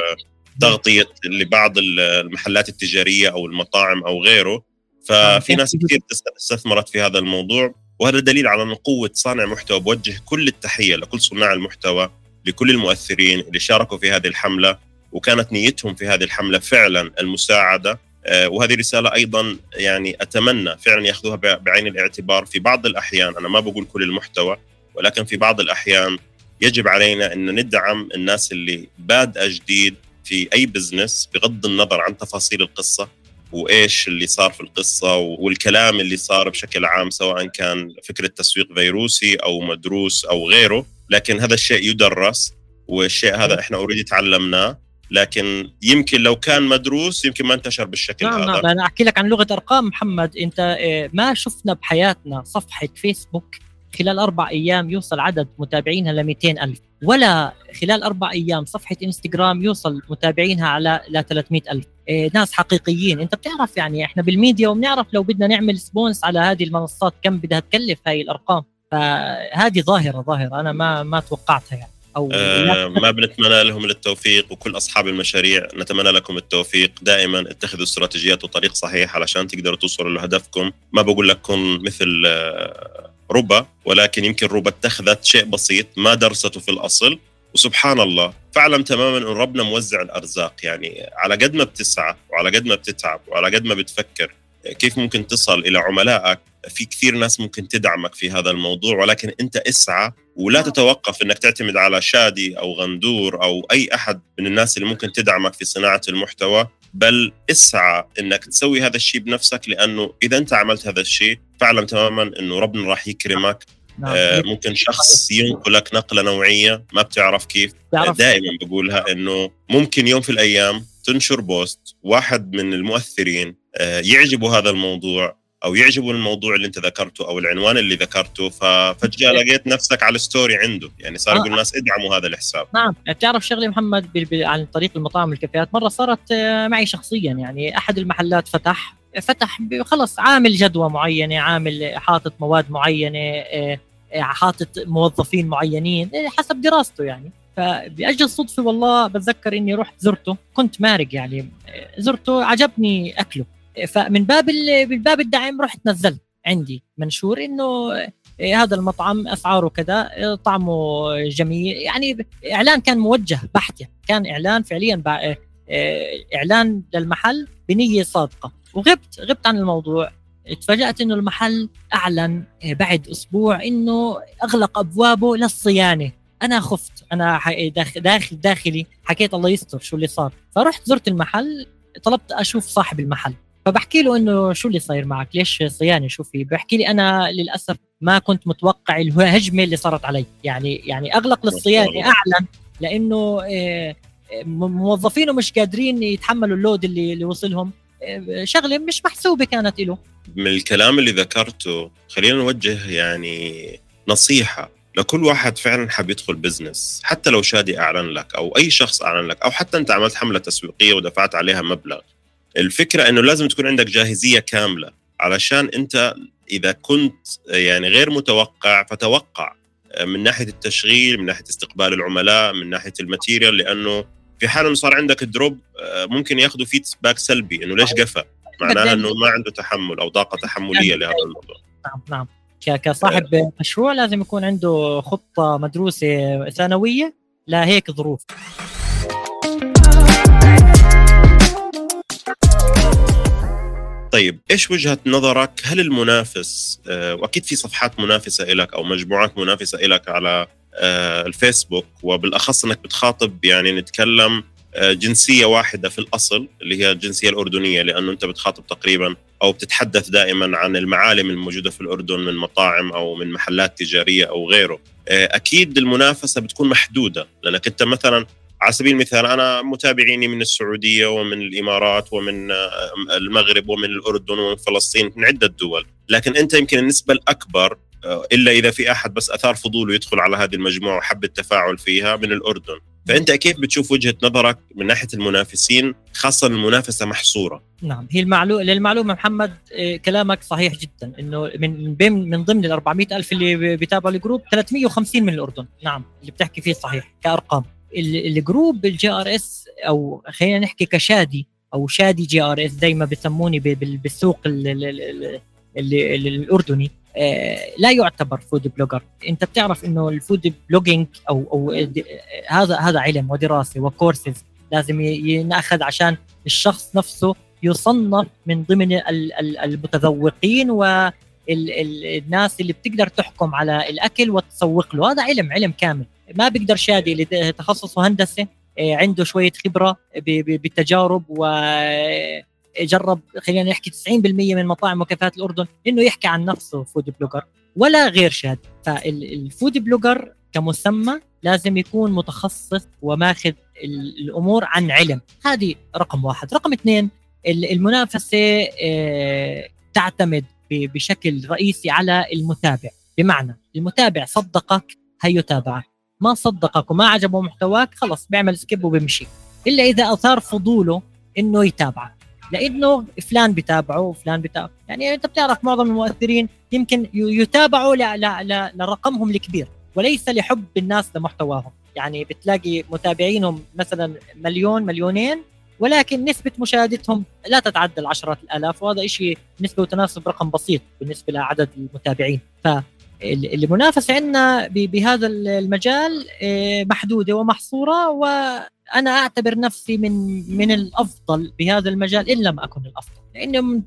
تغطية لبعض المحلات التجارية أو المطاعم أو غيره. ففي ناس كثير استثمرت في هذا الموضوع وهذا دليل على ان قوه صانع محتوى بوجه كل التحية لكل صناع المحتوى لكل المؤثرين اللي شاركوا في هذه الحملة وكانت نيتهم في هذه الحملة فعلا المساعدة. آه، وهذه رسالة أيضا يعني أتمنى فعلا يأخذوها بعين الاعتبار في بعض الأحيان أنا ما بقول كل المحتوى ولكن في بعض الأحيان يجب علينا أن ندعم الناس اللي بادئة جديد في أي business بغض النظر عن تفاصيل القصة وإيش اللي صار في القصة والكلام اللي صار بشكل عام سواء كان فكرة تسويق فيروسي أو مدروس أو غيره. لكن هذا الشيء يدرس والشيء هذا إحنا already تعلمناه. لكن يمكن لو كان مدروس يمكن ما انتشر بالشكل نعم هذا. نعم. أنا أحكي لك عن لغة أرقام محمد. أنت آه، ما شفنا بحياتنا صفحة فيسبوك خلال أربع أيام يوصل عدد متابعينها ل ألف. ولا خلال أربع أيام صفحة إنستغرام يوصل متابعينها على ل 300 ألف. إيه ناس حقيقيين. أنت بتعرف يعني إحنا بالميديا وبنعرف لو بدنا نعمل سبونس على هذه المنصات كم بدها تكلف هاي الأرقام. فهذه ظاهرة ظاهرة. أنا ما ما توقعتها يعني. أو آه ما بنتمنى لهم التوفيق وكل أصحاب المشاريع نتمنى لكم التوفيق. دائما اتخذوا استراتيجيات وطريق صحيح علشان تقدروا توصلوا لهدفكم. ما بقول لكم مثل آه ربا ولكن يمكن ربا اتخذت شيء بسيط ما درسته في الأصل. وسبحان الله فاعلم تماما إن ربنا موزع الأرزاق. يعني على قد ما بتسعى وعلى قد ما بتتعب وعلى قد ما بتفكر كيف ممكن تصل إلى عملائك؟ في كثير ناس ممكن تدعمك في هذا الموضوع ولكن أنت اسعى ولا تتوقف إنك تعتمد على شادي أو غندور أو أي أحد من الناس اللي ممكن تدعمك في صناعة المحتوى بل اسعى إنك تسوي هذا الشيء بنفسك لأنه إذا أنت عملت هذا الشيء فاعلم تماما إنه ربنا راح يكرمك. نعم. آه ممكن شخص ينقلك نقلة نوعية ما بتعرف كيف. دائما بقولها إنه ممكن يوم في الأيام تنشر post واحد من المؤثرين آه يعجبه هذا الموضوع أو يعجبه الموضوع اللي أنت ذكرته أو العنوان اللي ذكرته ففجاه لقيت نفسك على ال story عنده. يعني صار يقول الناس ادعموا هذا الحساب. نعم. بتعرف شغله محمد عن طريق المطاعم والكافيهات مرة صارت معي شخصيا. يعني أحد المحلات فتح فتح خلص عامل جدوى معينة عامل حاطط مواد معينة حاطط موظفين معينين حسب دراسته يعني. فبأجل صدفة والله بتذكر إني رحت زرته كنت مارق يعني. زرته عجبني أكله. فمن باب من باب الدعم رحت نزلت عندي. منشور إنه هذا المطعم أسعاره كذا طعمه جميل. يعني إعلان كان موجه بحت كان إعلان فعليا إعلان للمحل بنية صادقة. وغبت غبت عن الموضوع. تفاجأت إنه المحل أعلن بعد أسبوع إنه أغلق أبوابه للصيانة. أنا خفت. أنا داخل داخلي. حكيت الله يستر شو اللي صار. فرحت زرت المحل طلبت أشوف صاحب المحل. فبحكي له إنه شو اللي صاير معك؟ ليش صيانة؟ شو في بحكي لي أنا للأسف ما كنت متوقع الهجمة اللي صارت علي. يعني يعني أغلق للصيانة أعلن لأنه آه، موظفينه مش قادرين يتحملوا اللود اللي اللي وصلهم. آه، شغلة مش محسوبة كانت له من الكلام اللي ذكرته خلينا نوجه يعني نصيحة لكل واحد فعلا حاب يدخل بزنس حتى لو شادي أعلن لك أو أي شخص أعلن لك أو حتى أنت عملت حملة تسويقية ودفعت عليها مبلغ. الفكرة إنه لازم تكون عندك جاهزية كاملة علشان أنت إذا كنت يعني غير متوقع فتوقع من ناحية التشغيل من ناحية استقبال العملاء من ناحية ال material لأنه في حال إنه صار عندك drop ممكن ياخذوا feedback سلبي إنه ليش قفى؟ معناها إنه ما عنده تحمل أو طاقة تحملية لهذا الموضوع. نعم نعم. كصاحب مشروع لازم يكون عنده خطة مدروسة سنويه لهيك ظروف. طيب إيش وجهة نظرك؟ هل المنافس آه، وأكيد في صفحات منافسة لك أو مجموعات منافسة لك على آه، الفيسبوك وبالأخص إنك بتخاطب يعني نتكلم آه، جنسية واحدة في الأصل اللي هي الجنسية الأردنية لأنه أنت بتخاطب تقريبا أو بتتحدث دائما عن المعالم الموجودة في الأردن من مطاعم أو من محلات تجارية أو غيره. أكيد المنافسة بتكون محدودة لأنك أنت مثلا على سبيل المثال أنا متابعيني من السعودية ومن الإمارات ومن آه، المغرب ومن الأردن ومن فلسطين من عدة دول، لكن أنت يمكن النسبة الأكبر آه، إلا إذا في أحد بس أثار فضوله يدخل على هذه المجموعة وحب التفاعل فيها من الأردن، فأنت كيف بتشوف وجهة نظرك من ناحية المنافسين خاصة المنافسة محصورة؟ نعم هي المعلومه للمعلومه محمد آه، كلامك صحيح جدا إنه من بين من ضمن ال 400 ألف اللي بيتابعوا الجروب 350 من الأردن، نعم اللي بتحكي فيه صحيح كأرقام. الجروب ال JRS أو خلينا نحكي كشادي أو شادي JRS زي ما بسموني بالسوق الأردني. آه، لا يعتبر food blogger أنت بتعرف إنه ال food blogging أو أو هذا هذا علم ودراسة وكورسز لازم ينأخذ عشان الشخص نفسه يصنف من ضمن المتذوقين والناس اللي بتقدر تحكم على الأكل وتسوق له. هذا علم علم كامل. ما بيقدر شادي اللي تخصصه هندسة آه، عنده شوية خبرة بالتجارب وجرب خلينا نحكي 90% من مطاعم وكافيهات الأردن إنه يحكي عن نفسه food blogger ولا غير شادي فال food blogger كمسمى لازم يكون متخصص وماخذ الأمور عن علم. هذه رقم واحد. رقم اثنين المنافسة آه، تعتمد بشكل رئيسي على المتابع. بمعنى المتابع صدقك هيتابعك. ما صدقك وما عجبه محتواك خلص بيعمل skip وبيمشي. إلا إذا أثار فضوله إنه يتابعك لأنه فلان بتابعه وفلان بتابعه يعني أنت بتعرف معظم المؤثرين يمكن يتابعوا لرقمهم الكبير وليس لحب الناس لمحتواهم. يعني بتلاقي متابعينهم مثلا مليون مليونين ولكن نسبة مشاهدتهم لا تتعدى العشرات الآلاف وهذا شيء نسبة وتناسب رقم بسيط بالنسبة لعدد المتابعين. ف المنافسه عندنا بهذا المجال آه، محدودة ومحصورة وأنا أعتبر نفسي من من الأفضل بهذا المجال إن لم أكن الأفضل لأنه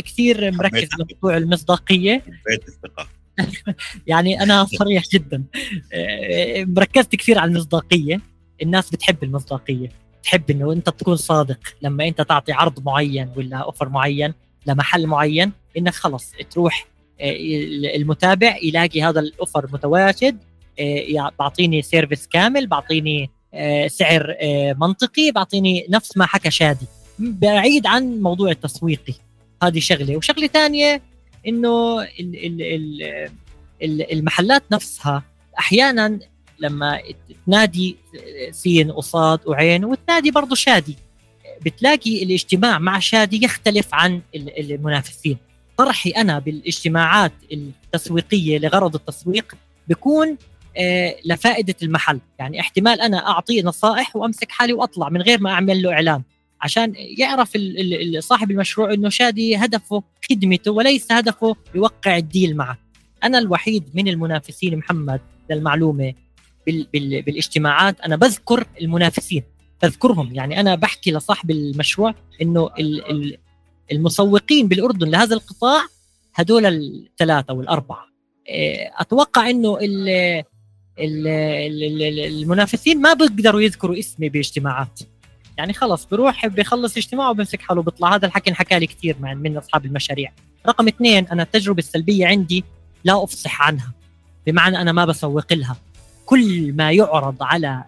كثير مركز على موضوع المصداقية. يعني أنا صريح جدا. آه، مركزت كثير على المصداقية. الناس بتحب المصداقية. تحب إنه أنت تكون صادق. لما أنت تعطي عرض معين ولا offer معين لمحل معين إنك خلص تروح آه، المتابع يلاقي هذا ال offer متواجد. آه، بعطيني service كامل بعطيني آه، سعر منطقي بعطيني نفس ما حكى شادي. بعيد عن موضوع التسويقي هذه شغلة. وشغلة ثانية إنه المحلات نفسها أحيانا لما تنادي سين وصاد وعين وتنادي برضه شادي بتلاقي الاجتماع مع شادي يختلف عن المنافسين. طرحي أنا بالاجتماعات التسويقية لغرض التسويق بيكون آه، لفائدة المحل. يعني احتمال أنا أعطيه نصائح وأمسك حالي وأطلع من غير ما أعمل له إعلان. عشان يعرف صاحب المشروع إنه شادي هدفه خدمته وليس هدفه يوقع الديل معه. أنا الوحيد من المنافسين محمد للمعلومه بال بال بالاجتماعات. أنا بذكر المنافسين بذكرهم. يعني أنا بحكي لصاحب المشروع إنه المسوقين بالأردن لهذا القطاع هدول الثلاثة والأربعة. إيه، أتوقع إنه المنافسين ما بيقدروا يذكروا اسمي باجتماعات. يعني خلص بروح بخلص اجتماع وبمسك حاله بيطلع هذا الحكي انحكى لي كثير من أصحاب المشاريع. رقم اثنين أنا التجربة السلبية عندي لا أفصح عنها بمعنى أنا ما بسوق لها. كل ما يعرض على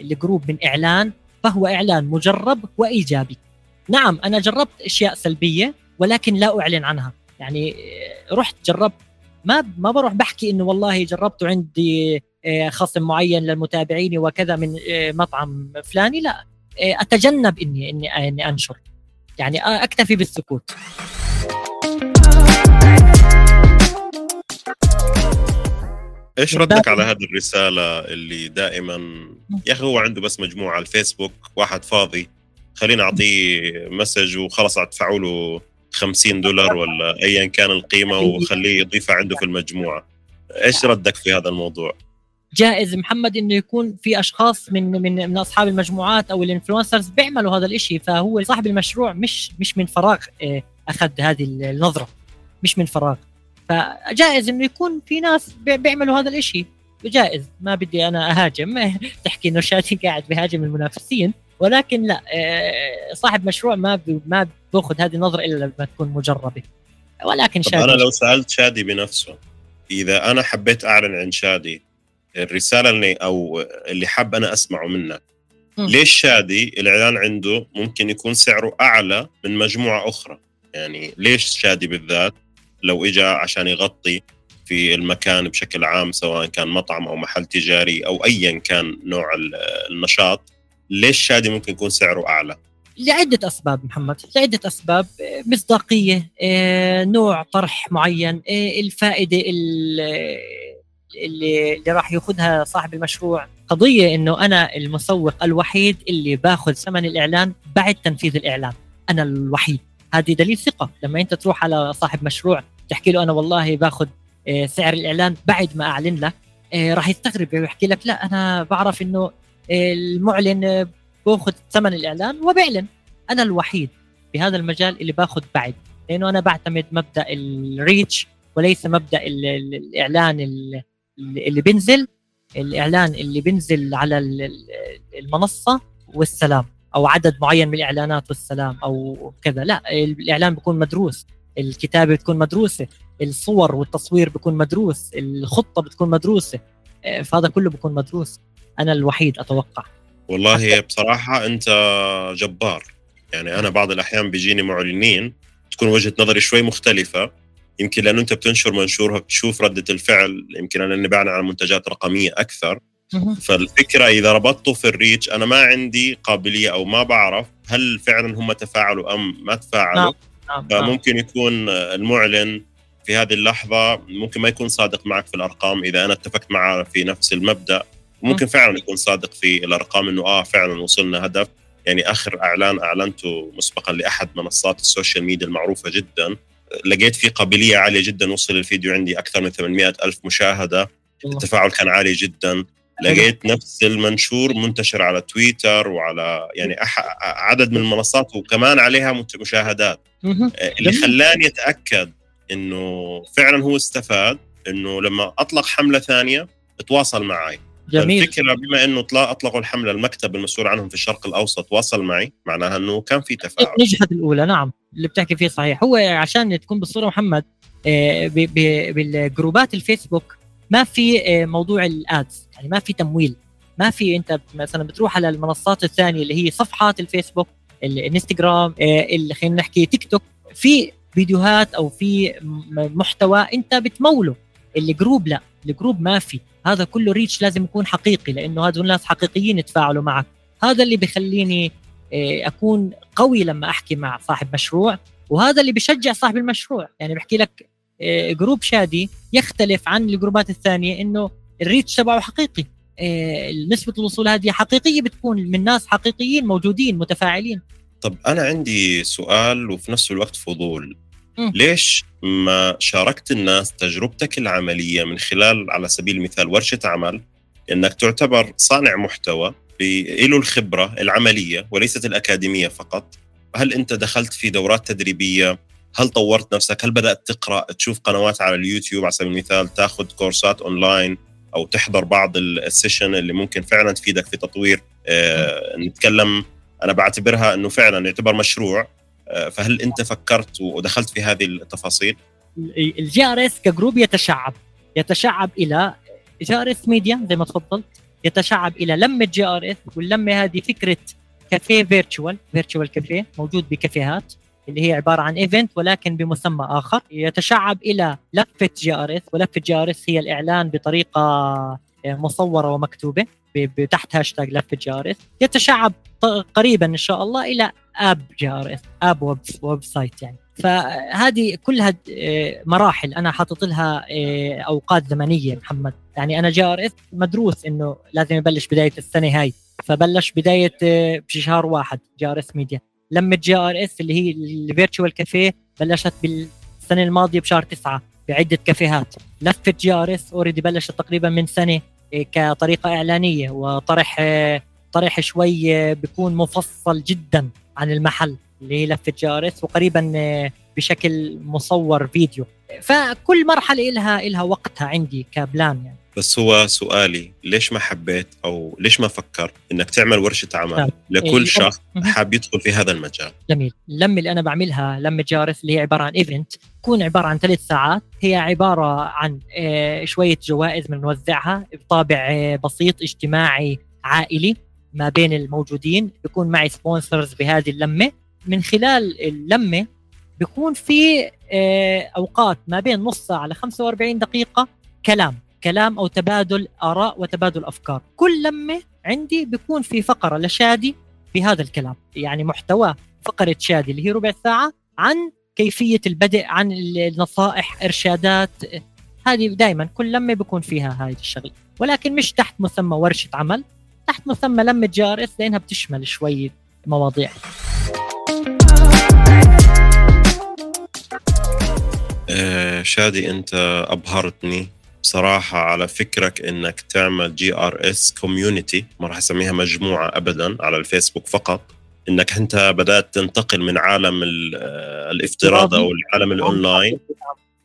الجروب من إعلان فهو إعلان مجرب وإيجابي. نعم أنا جربت أشياء سلبية ولكن لا أعلن عنها. يعني رحت جربت. ما ما بروح بحكي إنه والله جربت عندي آه، خصم معين للمتابعين وكذا من آه، مطعم فلاني. لا آه، أتجنب إني إني إني أنشر. يعني أكتفي بالسكوت. إيش ردك على هذه الرسالة اللي دائما يا أخي هو عنده بس مجموعة على الفيسبوك واحد فاضي خلينا أعطيه مسج وخلص ادفعوا له 50 دولار ولا ايا كان القيمة وخليه يضيفها عنده في المجموعة. إيش ردك في هذا الموضوع؟ جائز محمد إنه يكون في أشخاص من من من أصحاب المجموعات أو الانفلونسرز بيعملوا هذا الشيء فهو صاحب المشروع مش مش من فراغ آه، أخذ هذه النظرة مش من فراغ. فجائز إنه يكون في ناس بيعملوا هذا الشيء جائز ما بدي أنا أهاجم. تحكي إنه شاتي قاعد بهاجم المنافسين. ولكن لا آه، صاحب مشروع ما ما باخذ هذه النظرة إلا لما تكون مجربة. ولكن شادي أنا لو سألت شادي بنفسه إذا أنا حبيت أعلن عن شادي الرسالة اللي أو اللي حاب أنا أسمعه منك. ليش شادي الإعلان عنده ممكن يكون سعره أعلى من مجموعة أخرى؟ يعني ليش شادي بالذات لو اجى عشان يغطي في المكان بشكل عام سواء كان مطعم أو محل تجاري أو ايا كان نوع النشاط ليش شادي ممكن يكون سعره أعلى؟ لعدة أسباب محمد. لعدة أسباب. مصداقية آه، نوع طرح معين آه، الفائدة اللي, اللي راح يأخذها صاحب المشروع. قضية إنه أنا المسوق الوحيد اللي باخذ ثمن الإعلان بعد تنفيذ الإعلان. أنا الوحيد. هذه دليل ثقة. لما أنت تروح على صاحب مشروع تحكي له أنا والله باخذ آه، سعر الإعلان بعد ما أعلن لك راح يستغرب ويحكي لك لا أنا بعرف إنه المعلن باخذ ثمن الإعلان وبعلن أنا الوحيد بهذا المجال اللي باخذ بعد لأنه أنا بعتمد مبدأ الريتش وليس مبدأ الإعلان اللي بينزل. الإعلان اللي بينزل على المنصة والسلام أو عدد معين من الإعلانات والسلام أو كذا. لا الإعلان بيكون مدروس الكتابة بتكون مدروسة الصور والتصوير بيكون مدروس الخطة بتكون مدروسة. فهذا كله بيكون مدروس. أنا الوحيد أتوقع والله بصراحة أنت جبار يعني أنا بعض الأحيان بيجيني معلنين تكون وجهة نظري شوي مختلفة يمكن لأنه أنت بتنشر منشورها بتشوف ردة الفعل يمكن أنا أني بعلن عن منتجات رقمية أكثر فالفكرة إذا ربطته في الريتش أنا ما عندي قابلية أو ما بعرف هل فعلا هم تفاعلوا أم ما تفاعلوا نعم. نعم. نعم. فممكن يكون المعلن في هذه اللحظة ممكن ما يكون صادق معك في الأرقام إذا أنا اتفقت معه في نفس المبدأ ممكن فعلا يكون صادق في الأرقام إنه آه فعلا وصلنا هدف. يعني آخر إعلان أعلنته مسبقا لأحد منصات ال social media المعروفة جدا. لقيت فيه قابلية عالية جدا وصل الفيديو عندي أكثر من 800 ألف مشاهدة. التفاعل كان عالي جدا. لقيت نفس المنشور منتشر على تويتر وعلى يعني عدد من المنصات وكمان عليها مشاهدات. اللي خلاني أتأكد إنه فعلا هو استفاد إنه لما أطلق حملة ثانية تواصل معي. جميل. الفكرة بما إنه أطلقوا الحملة المكتب المسؤول عنهم في الشرق الأوسط واصل معي معناها إنه كان في تفاعل. نجحت الأولى نعم اللي بتحكي فيه صحيح. هو عشان تكون بالصورة محمد آه، بالجروبات الفيسبوك ما في آه، موضوع الآدز يعني ما في تمويل. ما في أنت مثلا بتروح على المنصات الثانية اللي هي صفحات الفيسبوك الإنستغرام آه، اللي خلينا نحكي تيك توك. في فيديوهات أو في محتوى أنت بتموله ال group لا. ال group ما في. هذا كله reach لازم يكون حقيقي لأنه هذول الناس حقيقيين يتفاعلوا معك. هذا اللي بخليني آه، أكون قوي لما أحكي مع صاحب مشروع وهذا اللي بشجع صاحب المشروع. يعني بحكي لك آه، group شادي يختلف عن الجروبات الثانية إنه ال reach تبعه حقيقي. آه، نسبة الوصول هذه حقيقية بتكون من ناس حقيقيين موجودين متفاعلين. طب أنا عندي سؤال وفي نفس الوقت فضول. ليش ما شاركت الناس تجربتك العملية من خلال على سبيل المثال ورشة عمل؟ انك تعتبر صانع محتوى له الخبرة العملية وليست الأكاديمية فقط. هل أنت دخلت في دورات تدريبية؟ هل طورت نفسك؟ هل بدأت تقرأ تشوف قنوات على اليوتيوب على سبيل المثال تاخذ كورسات أونلاين أو تحضر بعض ال session اللي ممكن فعلا تفيدك في تطوير؟ آه نتكلم أنا بعتبرها إنه فعلا يعتبر مشروع فهل انت فكرت ودخلت في هذه التفاصيل؟ ال JRS ك group يتشعب. يتشعب إلى JRS media زي ما تفضلت. يتشعب إلى لمة JRS واللمة هذه فكرة كافيه virtual virtual cafe موجود بكافيهات اللي هي عبارة عن event ولكن بمسمى آخر. يتشعب إلى لفة جي آر إس ولفة جي آر إس هي الإعلان بطريقة آه، مصورة ومكتوبة تحت هاشتاج لفة JRS. يتشعب قريبا إن شاء الله إلى app JRS app web, website يعني. فهذه كلها آه، مراحل أنا حاطط لها آه، أوقات زمنية محمد. يعني أنا JRS مدروس إنه لازم يبلش بداية السنة هاي. فبلش بداية بشهر واحد JRS media. لمة JRS اللي هي ال virtual cafe بلشت بالسنة الماضية بشهر تسعة بعدة كافيهات. لفة JRS already بلشت تقريبا من سنة كطريقة إعلانية وطرح طرح شوي إيه، بيكون مفصل جدا عن المحل اللي هي لفة JRS وقريبا بشكل مصور فيديو. فكل مرحلة لها لها وقتها عندي ك plan يعني. بس هو سؤالي ليش ما حبيت أو ليش ما فكرت إنك تعمل ورشة عمل نعم. لكل إيه، شخص حاب يدخل في هذا المجال؟ جميل. اللمة اللي أنا بعملها لمة JRS اللي هي عبارة عن event تكون عبارة عن ثلاث ساعات. هي عبارة عن آه، شوية جوائز بنوزعها بطابع آه، بسيط اجتماعي عائلي. ما بين الموجودين بيكون معي sponsors بهذه اللمة. من خلال اللمة بيكون في آه، أوقات ما بين نص ساعة ل 45 دقيقة كلام. كلام أو تبادل آراء وتبادل أفكار. كل لمة عندي بيكون في فقرة لشادي في هذا الكلام. يعني محتوى فقرة شادي اللي هي ربع ساعة عن كيفية البدء عن النصائح إرشادات. هذه دائما كل لمة بيكون فيها هذه الشغلة. ولكن مش تحت مسمى ورشة عمل. تحت مسمى لمة JRS لأنها بتشمل شوي مواضيع. آه، شادي أنت أبهرتني صراحة على فكرك إنك تعمل JRS community ما راح أسميها مجموعة ابدا على الفيسبوك فقط. إنك أنت بدأت تنتقل من عالم آه، الافتراض أو العالم الأونلاين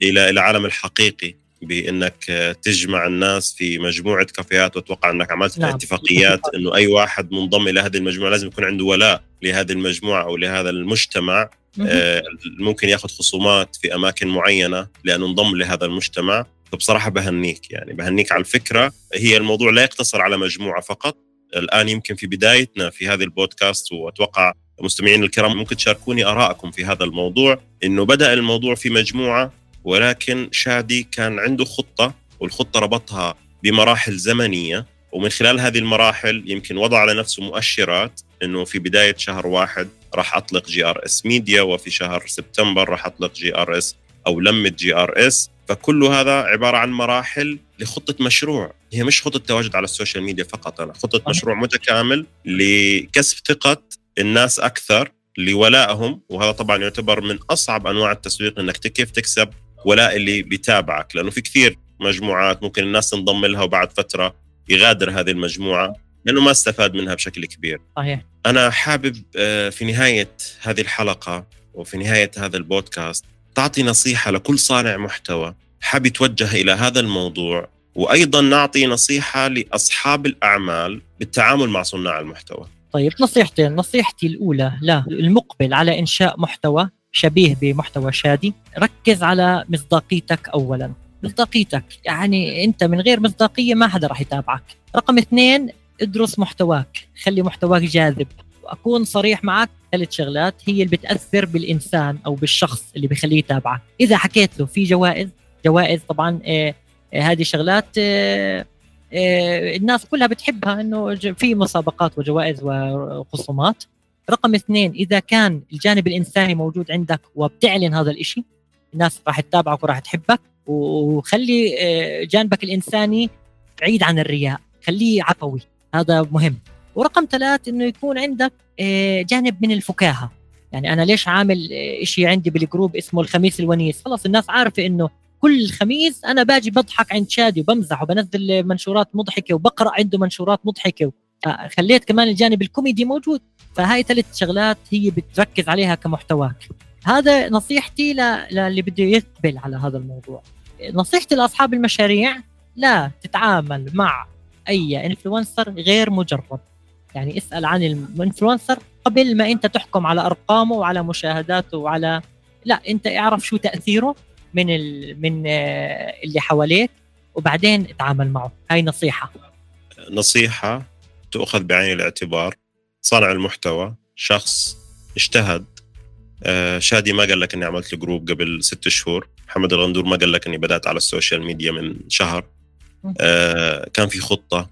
إلى العالم الحقيقي. بإنك تجمع الناس في مجموعة كافيهات واتوقع إنك عملت نعم. اتفاقيات إنه أي واحد منضم إلى هذه المجموعة لازم يكون عنده ولاء لهذه المجموعة أو لهذا المجتمع آه ممكن يأخذ خصومات في أماكن معينة لأنه انضم لهذا المجتمع. فبصراحة بهنيك يعني بهنيك على الفكرة. هي الموضوع لا يقتصر على مجموعة فقط. الآن يمكن في بدايتنا في هذه البودكاست وأتوقع المستمعين الكرام ممكن تشاركوني آرائكم في هذا الموضوع. إنه بدأ الموضوع في مجموعة ولكن شادي كان عنده خطة والخطة ربطها بمراحل زمنية ومن خلال هذه المراحل يمكن وضع لنفسه مؤشرات إنه في بداية شهر واحد راح أطلق JRS media وفي شهر سبتمبر راح أطلق جي آر إس أو لمه جي آر إس. فكل هذا عبارة عن مراحل لخطة مشروع. هي مش خطة تواجد على ال social media فقط أنا خطة مشروع متكامل لكسب ثقة الناس أكثر لولائهم وهذا طبعا يعتبر من أصعب أنواع التسويق إنك كيف تكسب ولاء اللي بيتابعك لأنه في كثير مجموعات ممكن الناس تنضم لها وبعد فترة يغادر هذه المجموعة لأنه ما استفاد منها بشكل كبير. صحيح. أنا حابب آه، في نهاية هذه الحلقة وفي نهاية هذا البودكاست تعطي نصيحة لكل صانع محتوى حاب يتوجه إلى هذا الموضوع وأيضا نعطي نصيحة لأصحاب الأعمال بالتعامل مع صناع المحتوى. طيب نصيحتين، نصيحتي الأولى لا المقبل على إنشاء محتوى شبيه بمحتوى شادي، ركز على مصداقيتك اولا، مصداقيتك يعني أنت من غير مصداقية ما حدا راح يتابعك. رقم اثنين ادرس محتواك، خلي محتواك جاذب، أكون صريح معك ثلاث شغلات هي اللي بتأثر بالإنسان أو بالشخص اللي بيخليه يتابعك. إذا حكيت له في جوائز جوائز طبعا آه آه هذه شغلات آه الناس كلها بتحبها إنه في مسابقات وجوائز وخصومات. رقم اثنين إذا كان الجانب الإنساني موجود عندك وبتعلن هذا الإشي الناس راح تتابعك وراح تحبك وخلي آه، جانبك الإنساني بعيد عن الرياء خليه عفوي هذا مهم. ورقم ثلاث إنه يكون عندك آه، جانب من الفكاهة. يعني أنا ليش عامل آه، شيء عندي بالجروب اسمه الخميس الونيس؟ خلاص الناس عارفة إنه كل خميس أنا باجي بضحك عند شادي وبمزح وبنزل منشورات مضحكة وبقرأ عنده منشورات مضحكة خليت كمان الجانب الكوميدي موجود فهاي ثلاث شغلات هي بتركز عليها كمحتواك. هذا نصيحتي للي بده يقبل على هذا الموضوع. نصيحتي لأصحاب المشاريع لا تتعامل مع أي influencer غير مجرب. يعني اسأل عن ال influencer قبل ما أنت تحكم على أرقامه وعلى مشاهداته وعلى لا أنت اعرف شو تأثيره من ال... من آه، اللي حواليك وبعدين اتعامل معه. هاي نصيحة. نصيحة تؤخذ بعين الاعتبار صانع المحتوى شخص اجتهد. آه شادي ما قال لك إني عملت group قبل ست شهور. محمد الغندور ما قال لك إني بدأت على ال social media من شهر. آه كان في خطة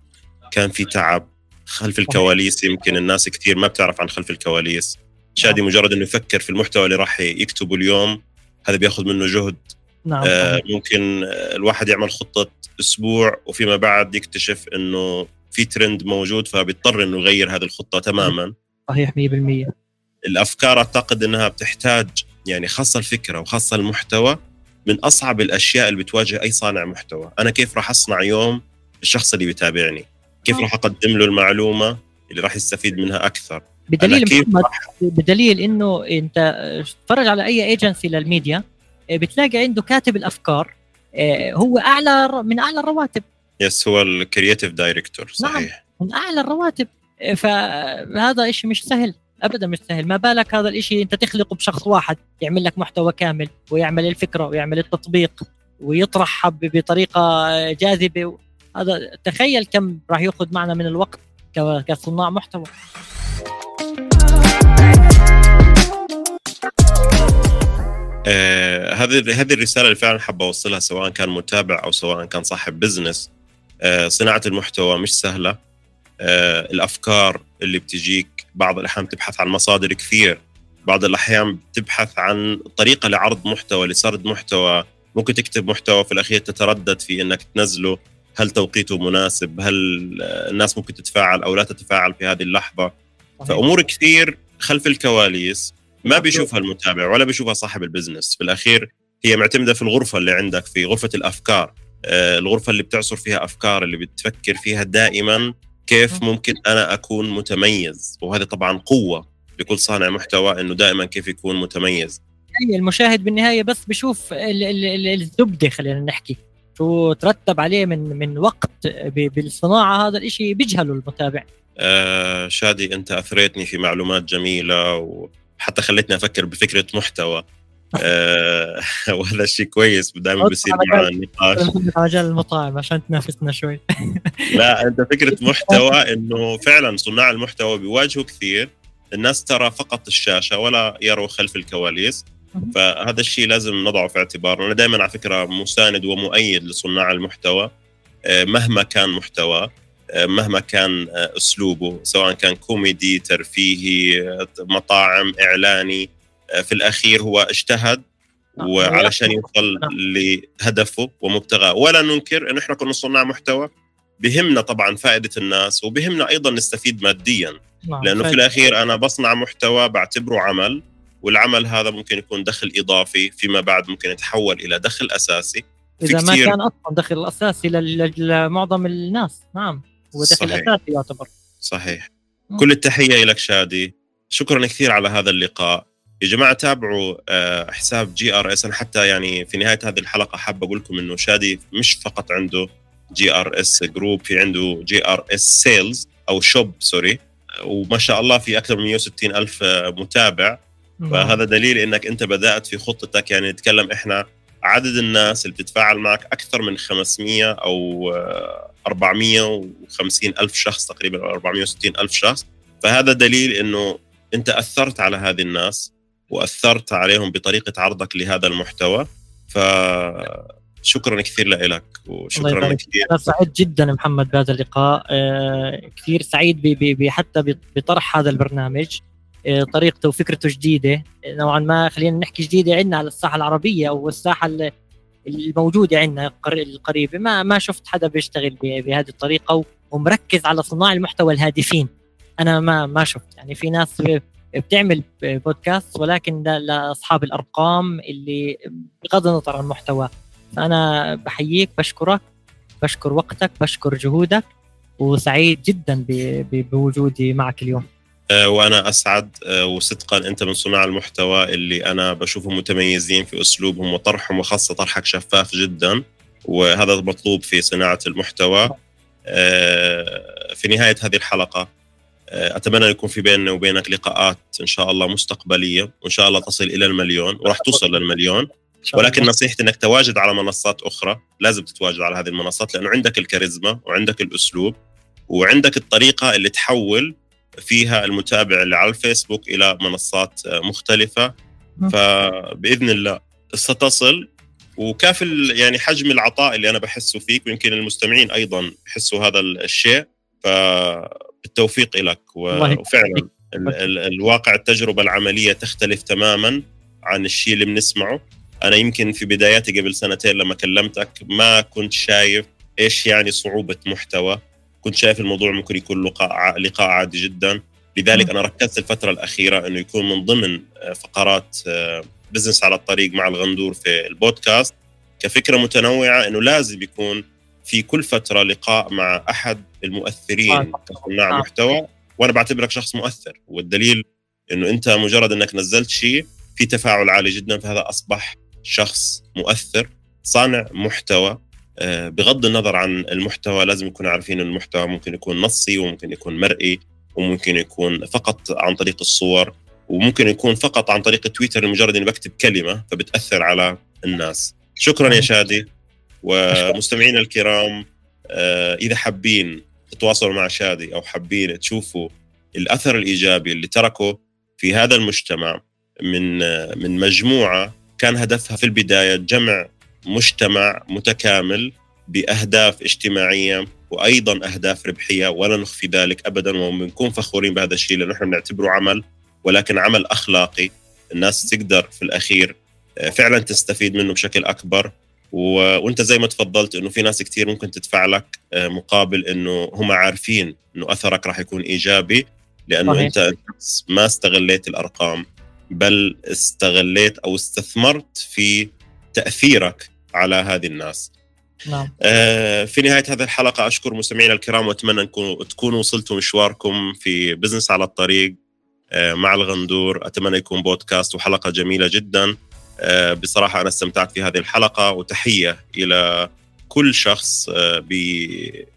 كان في تعب خلف الكواليس يمكن الناس كثير ما بتعرف عن خلف الكواليس. شادي مجرد إنه يفكر في المحتوى اللي راح يكتبه اليوم هذا بياخذ منه جهد. نعم. آه ممكن الواحد يعمل خطة أسبوع وفيما بعد يكتشف إنه في ترند موجود فبيضطر إنه يغير هذه الخطة تماما. صحيح 100% الأفكار أعتقد إنها بتحتاج يعني خاصة الفكرة وخاصة المحتوى من أصعب الأشياء اللي بتواجه أي صانع محتوى. أنا كيف راح أصنع يوم الشخص اللي بيتابعني؟ كيف راح أقدم له المعلومة اللي راح يستفيد منها أكثر؟ بدليل محمد بدليل إنه أنت تتفرج على أي agency لل media آه، بتلاقي عنده كاتب الأفكار آه، هو أعلى من أعلى الرواتب. yes هو ال creative director صحيح نعم من أعلى الرواتب. آه، فهذا شيء مش سهل ابدا مش سهل. ما بالك هذا الشيء أنت تخلقه بشخص واحد يعمل لك محتوى كامل ويعمل الفكرة ويعمل التطبيق ويطرحها بطريقة جاذبة هذا تخيل كم راح يأخذ معنا من الوقت كصناع محتوى. آه هذه هذه الرسالة اللي فعلا حاب أوصلها سواء كان متابع أو سواء كان صاحب بزنس آه صناعة المحتوى مش سهلة. آه الأفكار اللي بتجيك بعض الأحيان تبحث عن مصادر كثير بعض الأحيان بتبحث عن طريقة لعرض محتوى لسرد محتوى. ممكن تكتب محتوى في الأخير تتردد في إنك تنزله. هل توقيته مناسب؟ هل الناس ممكن تتفاعل أو لا تتفاعل في هذه اللحظة؟ فأمور كثير خلف الكواليس ما بيشوفها المتابع ولا بيشوفها صاحب البزنس. في الأخير هي معتمدة في الغرفة اللي عندك في غرفة الأفكار. آه، الغرفة اللي بتعصر فيها أفكار اللي بتفكر فيها دائما كيف ممكن أنا أكون متميز. وهذا طبعا قوة لكل صانع محتوى إنه دائما كيف يكون متميز. المشاهد بالنهاية بس بشوف الزبدة خلينا نحكي. شو ترتب عليه من من وقت بالصناعة هذا الشيء بيجهله المتابع. آه شادي أنت أثريتني في معلومات جميلة وحتى خلتني أفكر بفكرة محتوى. آه وهذا الشيء كويس دائما بصير معنا النقاش مجال المطاعم عشان تنافسنا شوي. لا أنت فكرة محتوى إنه فعلا صناع المحتوى بيواجهوا كثير. الناس ترى فقط الشاشة ولا يروا خلف الكواليس. فهذا الشيء لازم نضعه في اعتبار أنا دائما على فكرة مساند ومؤيد لصناع المحتوى آه، مهما كان محتواه آه، مهما كان آه، أسلوبه سواء كان كوميدي ترفيهي مطاعم إعلاني في الأخير هو اجتهد وعلشان يوصل لهدفه ومبتغاه. ولا ننكر إنه إحنا كنا صناع محتوى بهمنا طبعا فائدة الناس وبهمنا أيضا نستفيد ماديا. نعم، لأنه في الأخير أنا بصنع محتوى بعتبره عمل والعمل هذا ممكن يكون دخل إضافي فيما بعد ممكن يتحول إلى دخل أساسي. إذا ما كان أصلا دخل أساسي لمعظم الناس. نعم هو دخل صحيح. أساسي يعتبر. صحيح. كل التحية لك شادي. شكرا كثير على هذا اللقاء. يا جماعة تابعوا آه، حساب JRS أنا حتى يعني في نهاية هذه الحلقة حاب أقول لكم إنه شادي مش فقط عنده JRS Group في عنده JRS Sales أو shop sorry وما شاء الله في أكثر من 160 ألف متابع. فهذا دليل إنك أنت بدأت في خطتك. يعني نتكلم إحنا عدد الناس اللي بتتفاعل معك أكثر من 500 أو 450 ألف شخص تقريبا أو 460 ألف شخص. فهذا دليل إنه أنت أثرت على هذه الناس. وأثرت عليهم بطريقة عرضك لهذا المحتوى. ف شكرا كثير لك وشكرا كثير. أنا سعيد جدا محمد بهذا اللقاء. آه، كثير سعيد بي بي حتى بطرح هذا البرنامج. آه، طريقته وفكرته جديدة. نوعا ما خلينا نحكي جديدة عندنا على الساحة العربية أو الساحة الموجودة عندنا القريبة. ما ما شفت حدا بيشتغل بهذه الطريقة ومركز على صناع المحتوى الهادفين. أنا ما ما شفت. يعني في ناس بتعمل بودكاست ولكن لاصحاب الأرقام اللي بغض النظر عن المحتوى فأنا بحييك بشكرك بشكر وقتك بشكر جهودك وسعيد جدا بوجودي معك اليوم. أه، وأنا أسعد أه، وصدقا أنت من صناع المحتوى اللي أنا بشوفهم متميزين في أسلوبهم وطرحهم وخاصة طرحك شفاف جدا وهذا مطلوب في صناعة المحتوى. أه، في نهاية هذه الحلقة أتمنى يكون في بيننا وبينك لقاءات إن شاء الله مستقبلية وإن شاء الله تصل إلى المليون وراح توصل للمليون. ولكن نصيحتي إنك تواجد على منصات أخرى لازم تتواجد على هذه المنصات لأنه عندك الكاريزما وعندك الأسلوب وعندك الطريقة اللي تحول فيها المتابع اللي على الفيسبوك إلى منصات مختلفة. فبإذن الله ستصل. وكافل يعني حجم العطاء اللي أنا بحسه فيك ويمكن المستمعين أيضا يحسوا هذا الشيء. فبالتوفيق لك وفعلا الواقع التجربة العملية تختلف تماما عن الشيء اللي بنسمعه. أنا يمكن في بداياتي قبل سنتين لما كلمتك ما كنت شايف إيش يعني صعوبة محتوى. كنت شايف الموضوع ممكن يكون لقاء لقاء عادي جدا. لذلك أنا ركزت الفترة الأخيرة إنه يكون من ضمن آه، فقرات بزنس آه، على الطريق مع الغندور في البودكاست. كفكرة متنوعة إنه لازم يكون في كل فترة لقاء مع أحد المؤثرين. كصناع محتوى. وأنا بعتبرك شخص مؤثر. والدليل إنه أنت مجرد إنك نزلت شيء في تفاعل عالي جدا فهذا أصبح شخص مؤثر. صانع محتوى. آه، بغض النظر عن المحتوى لازم يكون عارفين إن المحتوى ممكن يكون نصي وممكن يكون مرئي وممكن يكون فقط عن طريق الصور وممكن يكون فقط عن طريق تويتر لمجرد إني بكتب كلمة فبتأثر على الناس. شكرا يا شادي. ومستمعينا الكرام آه، إذا حابين تتواصلوا مع شادي أو حابين تشوفوا الأثر الإيجابي اللي تركه في هذا المجتمع من آه، من مجموعة كان هدفها في البداية جمع مجتمع متكامل بأهداف اجتماعية وأيضا أهداف ربحية ولا نخفي ذلك ابدا وبنكون فخورين بهذا الشيء لأنه إحنا بنعتبره عمل ولكن عمل أخلاقي الناس تقدر في الأخير آه، فعلا تستفيد منه بشكل أكبر. وانت زي ما تفضلت انه في ناس كثير ممكن تدفع لك آه، مقابل انه هم عارفين انه اثرك راح يكون ايجابي لأنه صحيح. انت ما استغليت الأرقام بل استغليت أو استثمرت في تأثيرك على هذه الناس. نعم. آه في نهاية هذه الحلقة أشكر مستمعينا الكرام وأتمنى أنكم تكونوا وصلتوا مشواركم في بزنس على الطريق آه مع الغندور أتمنى يكون بودكاست وحلقة جميلة جدا بصراحة أنا استمتعت في هذه الحلقة وتحية إلى كل شخص آه بي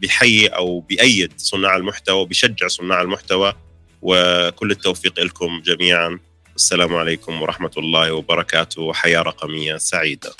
بيحيي أو بيأيد صناع المحتوى وبيشجع صناع المحتوى وكل التوفيق لكم جميعا. السلام عليكم ورحمة الله وبركاته وحياة رقمية سعيدة.